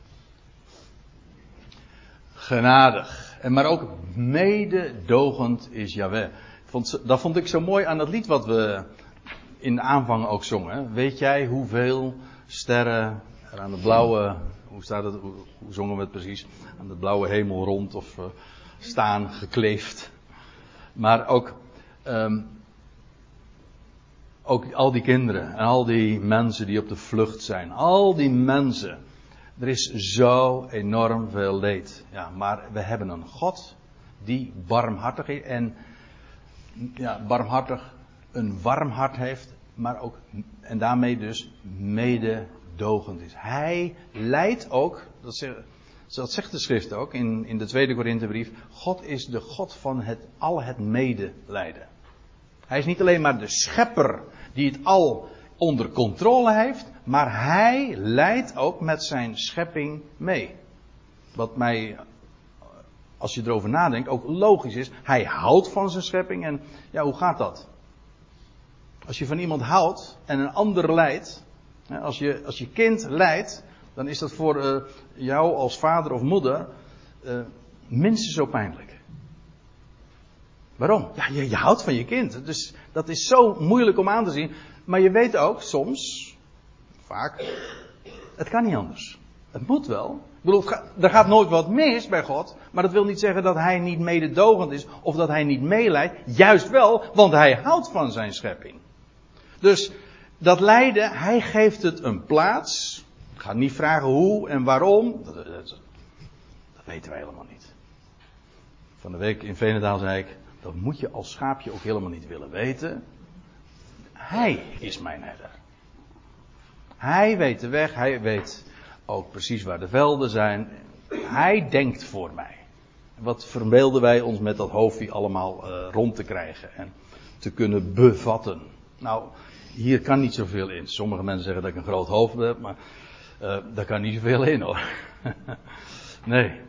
Genadig. En maar ook mededogend is. Vond, dat vond ik zo mooi aan het lied wat we in de aanvang ook zongen. Weet jij hoeveel sterren er aan de blauwe hoe staat het, zongen we het precies? Aan de blauwe hemel rond of uh, staan gekleefd. Maar ook, um, ook al die kinderen en al die mensen die op de vlucht zijn. Al die mensen. Er is zo enorm veel leed. Ja, maar we hebben een God die barmhartig is en ja, barmhartig een warm hart heeft, maar ook en daarmee dus mededogend is. Hij leidt ook, dat zegt, dat zegt de schrift ook in, in de tweede Korinthebrief, God is de God van het, al het medelijden. Hij is niet alleen maar de schepper die het al onder controle heeft, maar hij leidt ook met zijn schepping mee. Wat mij, als je erover nadenkt, ook logisch is. Hij houdt van zijn schepping en ja, hoe gaat dat? Als je van iemand houdt en een ander leidt, als je, als je kind leidt, dan is dat voor uh, jou als vader of moeder uh, minstens zo pijnlijk. Waarom? Ja, je, houdt van je kind. Dus dat is zo moeilijk om aan te zien. Maar je weet ook soms, vaak, het kan niet anders. Het moet wel. Ik bedoel, er gaat nooit wat mis bij God. Maar dat wil niet zeggen dat hij niet mededogend is of dat hij niet meeleidt. Juist wel, want hij houdt van zijn schepping. Dus dat lijden, hij geeft het een plaats. Ik ga niet vragen hoe en waarom. Dat, dat, dat weten wij helemaal niet. Van de week in Venendaal zei ik, dat moet je als schaapje ook helemaal niet willen weten. Hij is mijn herder. Hij weet de weg, hij weet ook precies waar de velden zijn. Hij denkt voor mij. Wat verbeelden wij ons met dat hoofdje allemaal uh, rond te krijgen en te kunnen bevatten? Nou, hier kan niet zoveel in. Sommige mensen zeggen dat ik een groot hoofd heb, maar uh, daar kan niet zoveel in hoor. nee.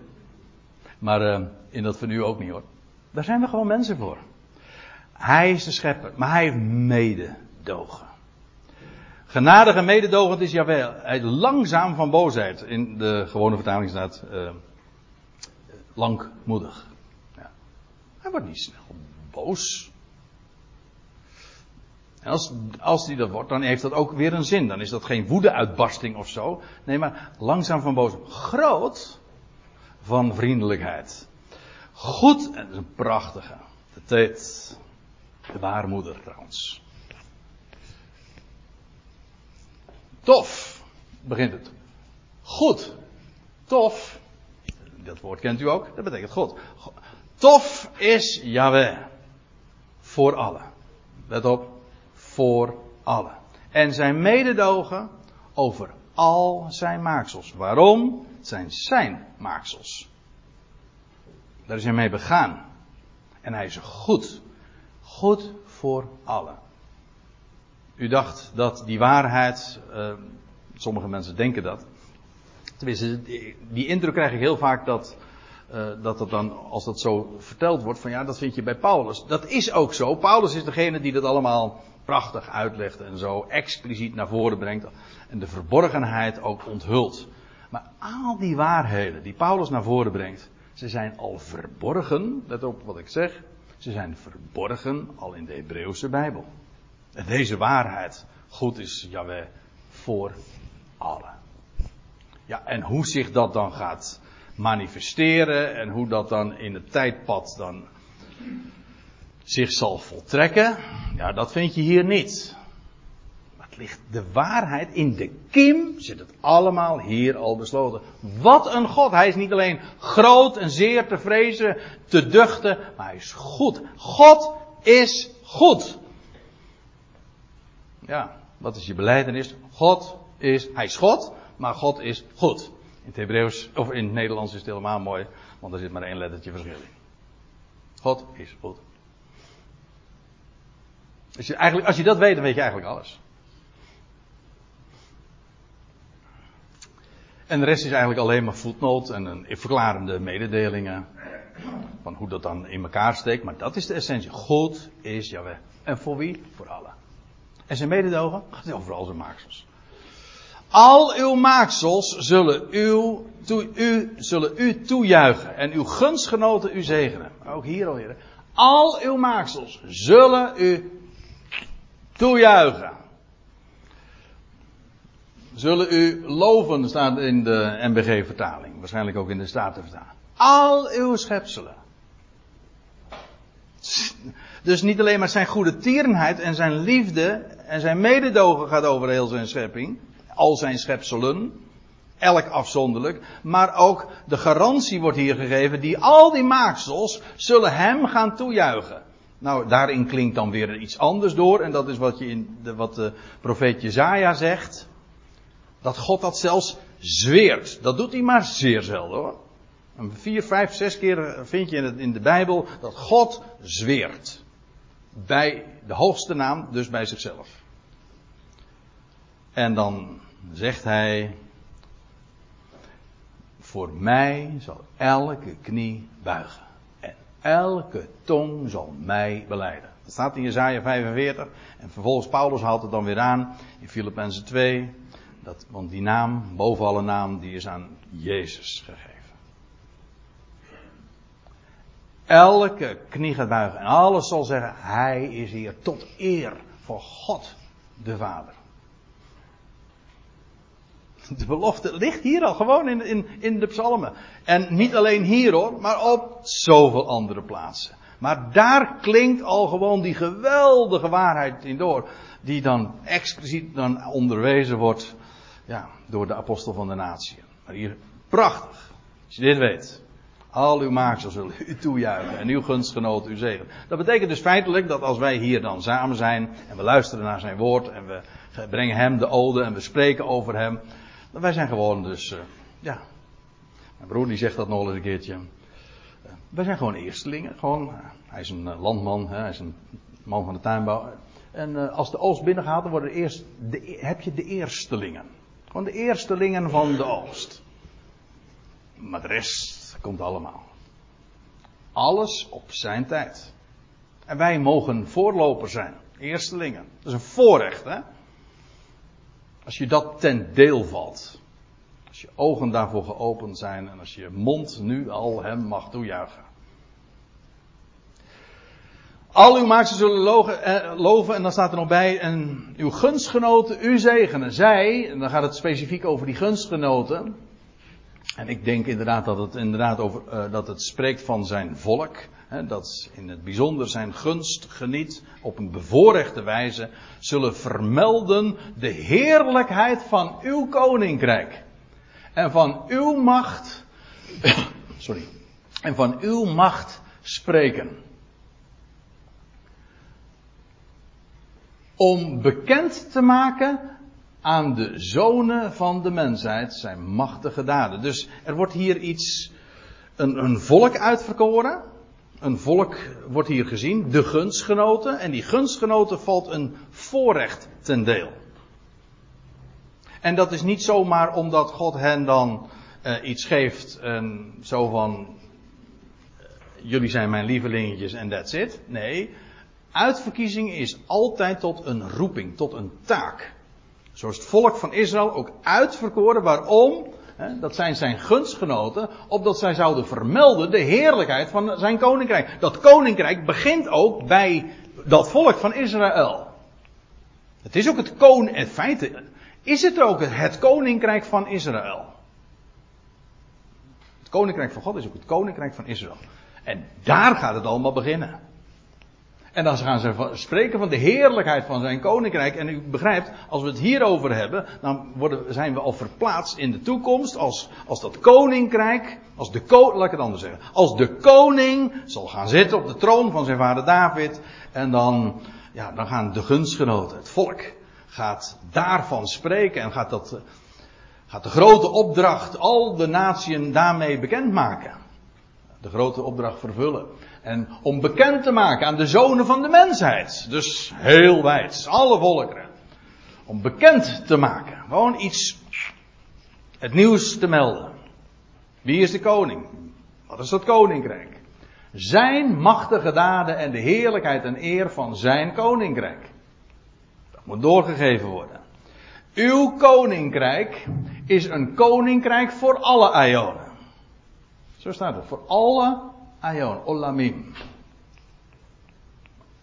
Maar uh, in dat van ook niet hoor. Daar zijn we gewoon mensen voor. Hij is de schepper, maar hij heeft mededogen. Genadig en mededogend is Jawel. Hij langzaam van boosheid. In de gewone vertaling staat uh, langmoedig. Ja. Hij wordt niet snel boos. Als, als die dat wordt, dan heeft dat ook weer een zin. Dan is dat geen woedeuitbarsting of zo. Nee, maar langzaam van boos. Groot van vriendelijkheid. Goed, en dat een prachtige. Tijd. De baarmoeder trouwens. Tof, begint het. Goed. Tof. Dat woord kent u ook. Dat betekent God. Tof is Yahweh. Voor allen. Let op. Voor allen. En zijn mededogen over al zijn maaksels. Waarom? Het zijn zijn maaksels. Daar is hij mee begaan. En hij is goed. Goed voor allen. U dacht dat die waarheid, uh, sommige mensen denken dat. Tenminste, die, indruk krijg ik heel vaak dat, uh, dat het dan, als dat zo verteld wordt, van ja, dat vind je bij Paulus. Dat is ook zo. Paulus is degene die dat allemaal prachtig uitlegt en zo expliciet naar voren brengt. En de verborgenheid ook onthult. Maar al die waarheden die Paulus naar voren brengt, ze zijn al verborgen, let op wat ik zeg, ze zijn verborgen al in de Hebreeuwse Bijbel. En deze waarheid, goed is Yahweh voor allen. Ja, en hoe zich dat dan gaat manifesteren en hoe dat dan in het tijdpad dan zich zal voltrekken, ja, dat vind je hier niet ligt de waarheid in de kim, zit het allemaal hier al besloten. Wat een God. Hij is niet alleen groot en zeer te vrezen, te duchten, maar hij is goed. God is goed. Ja, wat is je beleidenis? God is, hij is God, maar God is goed. In het Hebreeuws, of in het Nederlands is het helemaal mooi, want er zit maar één lettertje verschil in. God is goed. Als je, eigenlijk, als je dat weet, dan weet je eigenlijk alles. En de rest is eigenlijk alleen maar voetnoot en een verklarende mededelingen. Van hoe dat dan in elkaar steekt. Maar dat is de essentie. God is Jaweh. En voor wie? Voor allen. En zijn mededogen gaat over al zijn maaksels. Al uw maaksels zullen, u, u, zullen u toejuichen. En uw gunstgenoten u zegenen. Ook hier alweer. Al uw maaksels zullen u toejuichen. Zullen u loven, staat in de NBG-vertaling. Waarschijnlijk ook in de Statenvertaling. Al uw schepselen. Dus niet alleen maar zijn goede tierenheid en zijn liefde en zijn mededogen gaat over heel zijn schepping. Al zijn schepselen. Elk afzonderlijk. Maar ook de garantie wordt hier gegeven die al die maaksels zullen hem gaan toejuichen. Nou, daarin klinkt dan weer iets anders door. En dat is wat, je in de, wat de profeet Jezaja zegt. Dat God dat zelfs zweert. Dat doet hij maar zeer zelden hoor. Vier, vijf, zes keer vind je in de Bijbel dat God zweert. Bij de hoogste naam, dus bij zichzelf. En dan zegt hij. Voor mij zal elke knie buigen. En elke tong zal mij beleiden. Dat staat in Jezaja 45. En vervolgens Paulus haalt het dan weer aan in Filippenzen 2. Dat, want die naam, boven alle naam, die is aan Jezus gegeven. Elke knie gaat buigen en alles zal zeggen, Hij is hier tot eer voor God de Vader. De belofte ligt hier al gewoon in, in, in de psalmen. En niet alleen hier hoor, maar op zoveel andere plaatsen. Maar daar klinkt al gewoon die geweldige waarheid in door. Die dan expliciet dan onderwezen wordt ja, door de apostel van de natie. Maar hier, prachtig. Als je dit weet. Al uw maaksel zullen u toejuichen en uw gunstgenoot u zegen. Dat betekent dus feitelijk dat als wij hier dan samen zijn en we luisteren naar zijn woord en we brengen hem de ode en we spreken over hem. Dan wij zijn gewoon dus, uh, ja. Mijn broer die zegt dat nog eens een keertje. Uh, wij zijn gewoon eerstelingen. Gewoon, uh, hij is een landman, hij is een man van de tuinbouw. En als de oogst binnengaat, dan worden eerst de, heb je de eerstelingen. Gewoon de eerstelingen van de oogst. Maar de rest komt allemaal. Alles op zijn tijd. En wij mogen voorlopers zijn. Eerstelingen. Dat is een voorrecht, hè? Als je dat ten deel valt. Als je ogen daarvoor geopend zijn en als je mond nu al hem mag toejuichen. Al uw maakten zullen eh, loven en dan staat er nog bij en uw gunstgenoten u zegenen. Zij, en dan gaat het specifiek over die gunstgenoten. En ik denk inderdaad dat het inderdaad over, uh, dat het spreekt van zijn volk. Hè, dat in het bijzonder zijn gunst geniet op een bevoorrechte wijze. Zullen vermelden de heerlijkheid van uw koninkrijk. En van uw macht. sorry. En van uw macht spreken. Om bekend te maken aan de zonen van de mensheid zijn machtige daden. Dus er wordt hier iets, een, een volk uitverkoren. Een volk wordt hier gezien, de gunstgenoten. En die gunstgenoten valt een voorrecht ten deel. En dat is niet zomaar omdat God hen dan uh, iets geeft en zo van, uh, jullie zijn mijn lievelingetjes en that's it. Nee, uitverkiezing is altijd tot een roeping, tot een taak. Zoals het volk van Israël ook uitverkoren. Waarom? Dat zijn zijn gunstgenoten, opdat zij zouden vermelden de heerlijkheid van zijn koninkrijk. Dat koninkrijk begint ook bij dat volk van Israël. Het is ook het koninkrijk, in feite is het ook het koninkrijk van Israël. Het koninkrijk van God is ook het koninkrijk van Israël. En daar gaat het allemaal beginnen. En dan gaan ze spreken van de heerlijkheid van zijn koninkrijk. En u begrijpt, als we het hierover hebben, dan worden, zijn we al verplaatst in de toekomst als, als dat koninkrijk, als de ko, laat ik het anders zeggen, als de koning zal gaan zitten op de troon van zijn vader David. En dan, ja, dan gaan de gunstgenoten, het volk, gaat daarvan spreken en gaat dat, gaat de grote opdracht al de natieën daarmee bekendmaken. De grote opdracht vervullen. En om bekend te maken aan de zonen van de mensheid. Dus heel wijd, alle volkeren. Om bekend te maken. Gewoon iets, het nieuws te melden. Wie is de koning? Wat is dat koninkrijk? Zijn machtige daden en de heerlijkheid en eer van zijn koninkrijk. Dat moet doorgegeven worden. Uw koninkrijk is een koninkrijk voor alle Ionen. Zo staat het. Voor alle Aion, Olamim.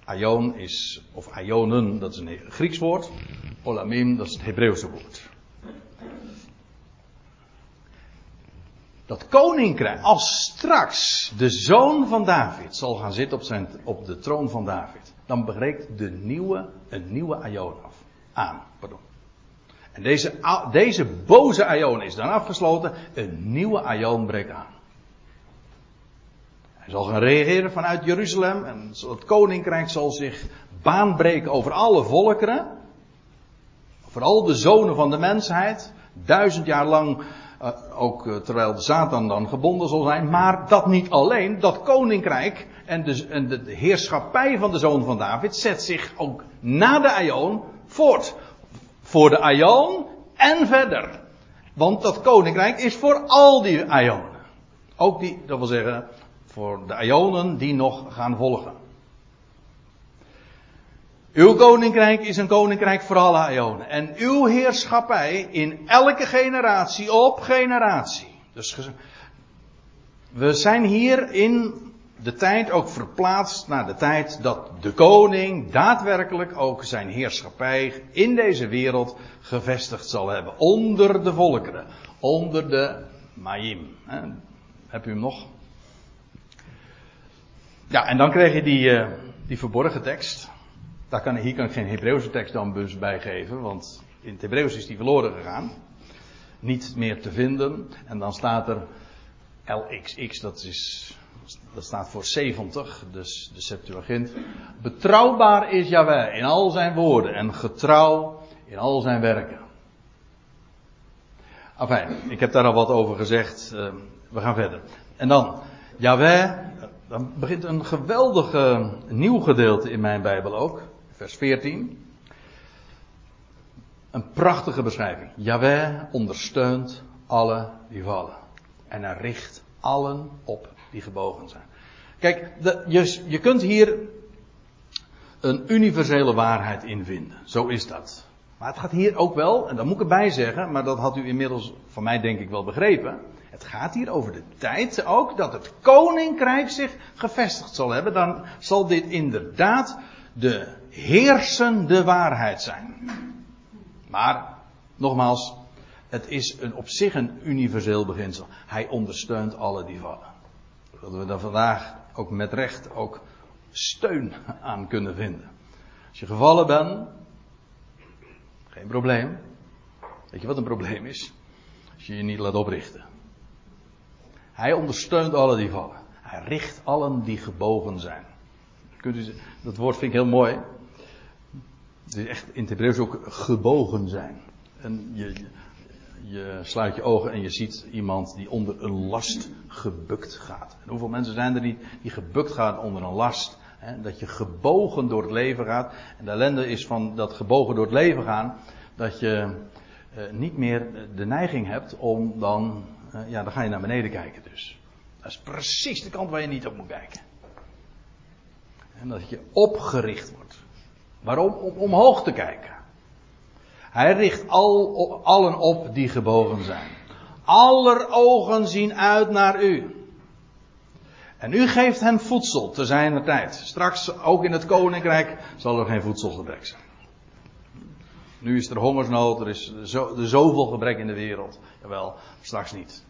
Aion is, of Aionen, dat is een Grieks woord. Olamim, dat is het Hebreeuwse woord. Dat koninkrijk, als straks de zoon van David zal gaan zitten op, zijn, op de troon van David, dan breekt de nieuwe, een nieuwe Aion af. Aan, pardon. En deze, deze boze Aion is dan afgesloten, een nieuwe Aion breekt aan. Zal gaan reageren vanuit Jeruzalem en het koninkrijk zal zich baanbreken over alle volkeren. Vooral de zonen van de mensheid. Duizend jaar lang, uh, ook uh, terwijl de Satan dan gebonden zal zijn. Maar dat niet alleen, dat koninkrijk en de, en de heerschappij van de zoon van David zet zich ook na de Aion voort. Voor de Aion en verder. Want dat koninkrijk is voor al die Aionen. Ook die, dat wil zeggen, voor de Aionen die nog gaan volgen. Uw koninkrijk is een koninkrijk voor alle Aionen. En uw heerschappij in elke generatie op generatie. Dus we zijn hier in de tijd ook verplaatst naar de tijd dat de koning daadwerkelijk ook zijn heerschappij in deze wereld gevestigd zal hebben. Onder de volkeren. Onder de Maïm. Heb u hem nog? Ja, en dan krijg je die, uh, die verborgen tekst. Daar kan, hier kan ik geen Hebreeuwse tekst dan dus want in het Hebreeuws is die verloren gegaan. Niet meer te vinden. En dan staat er LXX, dat, is, dat staat voor 70, dus de Septuagint. Betrouwbaar is Yahweh in al zijn woorden en getrouw in al zijn werken. Enfin, ik heb daar al wat over gezegd. Uh, we gaan verder. En dan, Yahweh, dan begint een geweldig nieuw gedeelte in mijn Bijbel ook vers 14. Een prachtige beschrijving. Yahweh ondersteunt alle die vallen. En hij richt allen op die gebogen zijn. Kijk, de, je, je kunt hier een universele waarheid in vinden. Zo is dat. Maar het gaat hier ook wel, en dat moet ik erbij zeggen, maar dat had u inmiddels van mij denk ik wel begrepen. Het gaat hier over de tijd ook dat het koninkrijk zich gevestigd zal hebben. Dan zal dit inderdaad de heersende waarheid zijn. Maar, nogmaals, het is een, op zich een universeel beginsel. Hij ondersteunt alle die vallen. Dat we daar vandaag ook met recht ook steun aan kunnen vinden. Als je gevallen bent, geen probleem. Weet je wat een probleem is? Als je je niet laat oprichten. Hij ondersteunt alle die vallen. Hij richt allen die gebogen zijn. Dat woord vind ik heel mooi. Het is echt in het Hebreeuws ook gebogen zijn. En je, je sluit je ogen en je ziet iemand die onder een last gebukt gaat. En hoeveel mensen zijn er niet die gebukt gaan onder een last? Hè? Dat je gebogen door het leven gaat. En de ellende is van dat gebogen door het leven gaan. Dat je eh, niet meer de neiging hebt om dan. Eh, ja, dan ga je naar beneden kijken dus. Dat is precies de kant waar je niet op moet kijken. En dat je opgericht wordt. Waarom? Om omhoog te kijken. Hij richt al, allen op die gebogen zijn. Aller ogen zien uit naar u. En u geeft hen voedsel te zijner tijd. Straks, ook in het koninkrijk, zal er geen voedselgebrek zijn. Nu is er hongersnood, er is zo, er zoveel gebrek in de wereld. Jawel, straks niet.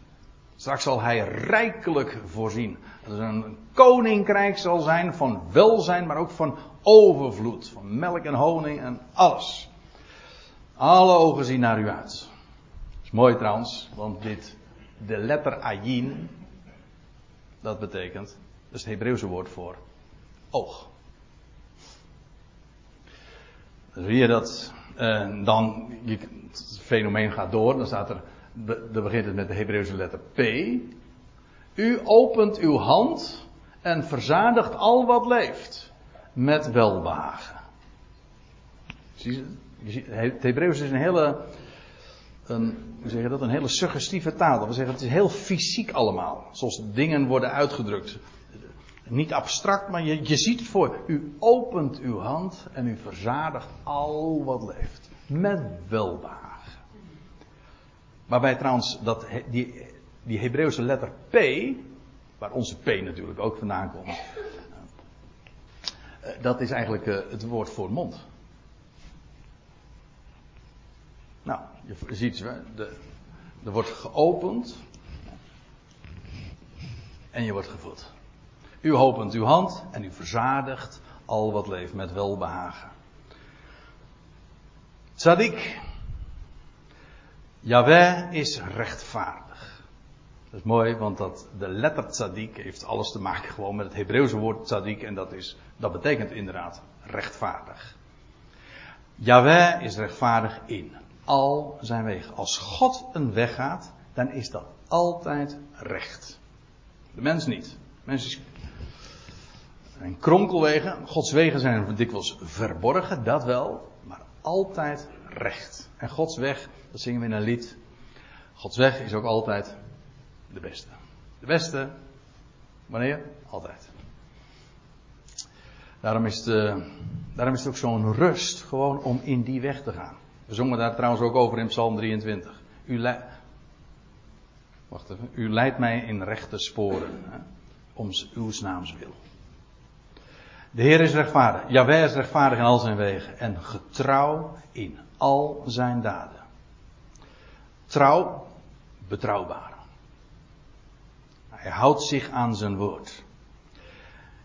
Straks zal hij rijkelijk voorzien. Dat er een koninkrijk zal zijn van welzijn, maar ook van overvloed. Van melk en honing en alles. Alle ogen zien naar u uit. Dat is mooi trouwens, want dit, de letter ayin, dat betekent, dat is het Hebreeuwse woord voor oog. Dan zie je dat, en dan, het fenomeen gaat door, dan staat er, dan begint het met de Hebreeuwse letter P. U opent uw hand en verzadigt al wat leeft met welbehagen. Zie je, het Hebreeuws is een hele, hoe zeg je dat, een hele suggestieve taal. Dat zeggen, het is heel fysiek allemaal. Zoals dingen worden uitgedrukt. Niet abstract, maar je, je ziet het voor. U opent uw hand en u verzadigt al wat leeft. Met welbehagen. Waarbij trouwens dat, die, die Hebreeuwse letter P, waar onze P natuurlijk ook vandaan komt. Eh, dat is eigenlijk eh, het woord voor mond. Nou, je ziet, de, er wordt geopend. en je wordt gevoed. U opent uw hand en u verzadigt al wat leeft met welbehagen. Tzadik. Yahweh is rechtvaardig. Dat is mooi, want dat, de letter tzadik heeft alles te maken gewoon met het Hebreeuwse woord tzadik en dat, is, dat betekent inderdaad rechtvaardig. Yahweh is rechtvaardig in al zijn wegen. Als God een weg gaat, dan is dat altijd recht. De mens niet. De mens is een kronkelwegen. Gods wegen zijn dikwijls verborgen, dat wel, maar altijd recht. En Gods weg, dat zingen we in een lied. Gods weg is ook altijd de beste. De beste, wanneer? Altijd. Daarom is, het, eh, daarom is het ook zo'n rust, gewoon om in die weg te gaan. We zongen daar trouwens ook over in Psalm 23. U, leidt, wacht even, u leidt mij in rechte sporen, hè, om uw naams wil. De Heer is rechtvaardig. Jawel is rechtvaardig in al zijn wegen. En getrouw in al zijn daden. Trouw, betrouwbaar. Hij houdt zich aan zijn woord.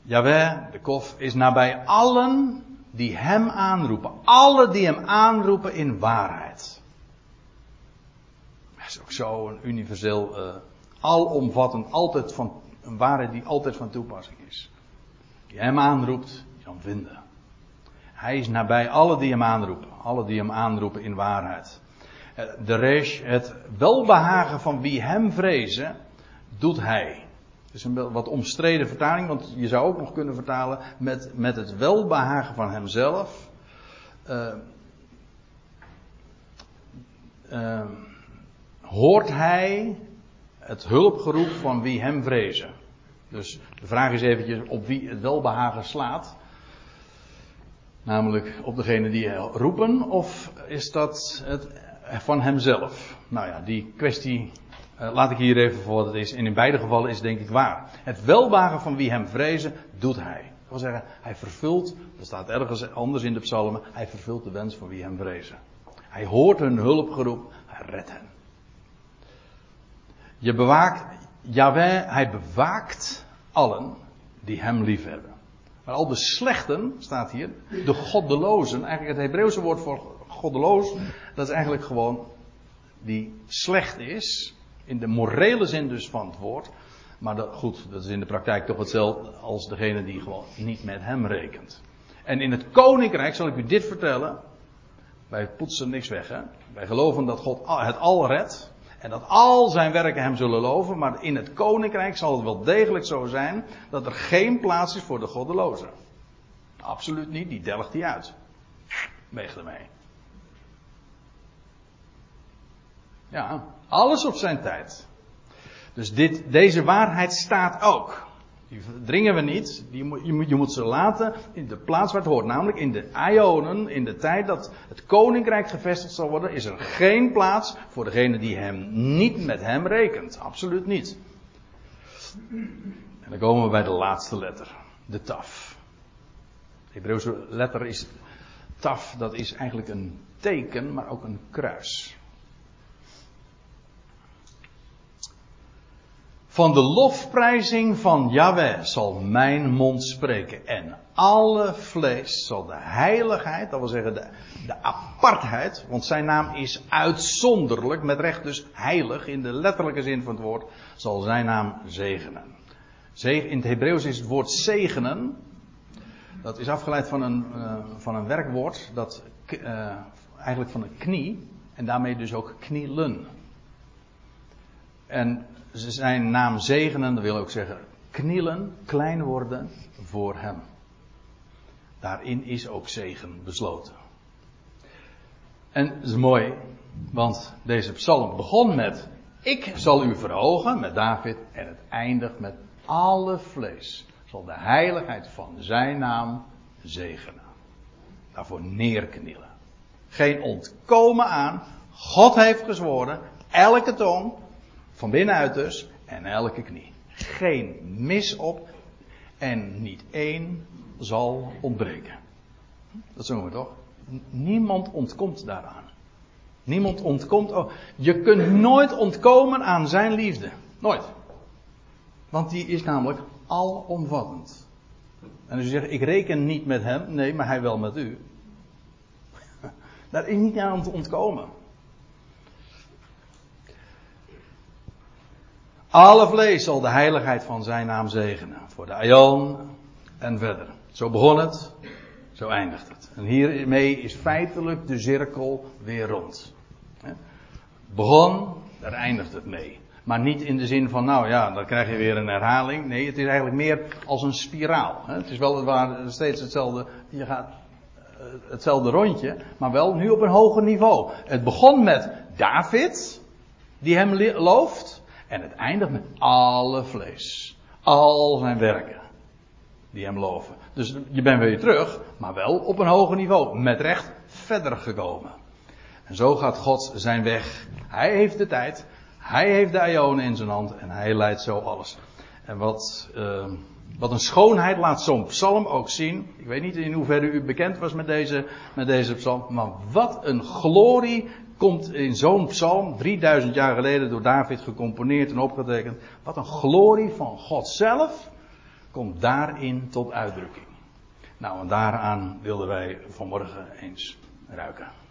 Jawel, de kof, is nabij allen die hem aanroepen. Alle die hem aanroepen in waarheid. Dat is ook zo een universeel, uh, alomvattend, altijd van, een waarheid die altijd van toepassing is. Die hem aanroept, zal vinden. Hij is nabij alle die hem aanroepen. Alle die hem aanroepen in waarheid. Eh, de reis, het welbehagen van wie hem vrezen, doet hij. Het is een wat omstreden vertaling, want je zou ook nog kunnen vertalen met, met het welbehagen van hemzelf. Uh, hoort hij het hulpgeroep van wie hem vrezen. Dus de vraag is eventjes op wie het welbehagen slaat. Namelijk op degene die roepen, of is dat het van hemzelf? Nou ja, die kwestie uh, laat ik hier even voor wat het is. En in beide gevallen is het denk ik waar. Het welwagen van wie hem vrezen, doet hij. Dat wil zeggen, hij vervult, dat staat ergens anders in de psalmen, hij vervult de wens van wie hem vrezen. Hij hoort hun hulpgeroep, hij redt hen. Je bewaakt, Jaweh, hij bewaakt allen die hem liefhebben. Maar al de slechten, staat hier, de goddelozen, eigenlijk het Hebreeuwse woord voor goddeloos, dat is eigenlijk gewoon die slecht is, in de morele zin dus van het woord. Maar dat, goed, dat is in de praktijk toch hetzelfde als degene die gewoon niet met hem rekent. En in het koninkrijk zal ik u dit vertellen. Wij poetsen niks weg, hè. Wij geloven dat God het al redt. En dat al zijn werken hem zullen loven. Maar in het koninkrijk zal het wel degelijk zo zijn dat er geen plaats is voor de goddelozen. Absoluut niet, die delgt hij uit. Weeg ermee. Ja, alles op zijn tijd. Dus dit, deze waarheid staat ook. Die dringen we niet. Die, je, moet, je moet ze laten in de plaats waar het hoort. Namelijk in de Ionen, in de tijd dat het koninkrijk gevestigd zal worden, is er geen plaats voor degene die hem niet met hem rekent. Absoluut niet. En dan komen we bij de laatste letter. De taf. De Hebreeuwse letter is taf, dat is eigenlijk een teken, maar ook een kruis. Van de lofprijzing van Yahweh zal mijn mond spreken. En alle vlees zal de heiligheid, dat wil zeggen de, de apartheid, want zijn naam is uitzonderlijk, met recht dus heilig in de letterlijke zin van het woord, zal zijn naam zegenen. In het Hebreeuws is het woord zegenen, dat is afgeleid van een, uh, van een werkwoord, dat uh, eigenlijk van een knie, en daarmee dus ook knielen. En zijn naam zegenen, dat wil ook zeggen knielen, klein worden voor hem. Daarin is ook zegen besloten. En het is mooi, want deze psalm begon met ik zal u verhogen met David en het eindigt met alle vlees zal de heiligheid van zijn naam zegenen. Daarvoor neerknielen. Geen ontkomen aan. God heeft gezworen, elke tong van binnenuit dus. En elke knie. Geen mis op. En niet één zal ontbreken. Dat zongen we toch? Niemand ontkomt daaraan. Niemand ontkomt. Oh, je kunt nooit ontkomen aan zijn liefde. Nooit. Want die is namelijk alomvattend. En als u zegt, ik reken niet met hem, nee, maar hij wel met u. Daar is niet aan te ontkomen. Alle vlees zal de heiligheid van zijn naam zegenen. Voor de Aion en verder. Zo begon het, zo eindigt het. En hiermee is feitelijk de cirkel weer rond. Begon, daar eindigt het mee. Maar niet in de zin van, nou ja, dan krijg je weer een herhaling. Nee, het is eigenlijk meer als een spiraal. Het is wel waar steeds hetzelfde, je gaat eh, hetzelfde rondje, maar wel nu op een hoger niveau. Het begon met David, die hem looft. En het eindigt met alle vlees. Al zijn werken. Die hem loven. Dus je bent weer terug, maar wel op een hoger niveau. Met recht verder gekomen. En zo gaat God zijn weg. Hij heeft de tijd. Hij heeft de ionen in zijn hand. En hij leidt zo alles. En wat, uh, wat een schoonheid laat zo'n psalm ook zien. Ik weet niet in hoeverre u bekend was met deze, met deze psalm. Maar wat een glorie komt in zo'n psalm, 3000 jaar geleden door David gecomponeerd en opgetekend. Wat een glorie van God zelf komt daarin tot uitdrukking. Nou, en daaraan wilden wij vanmorgen eens ruiken.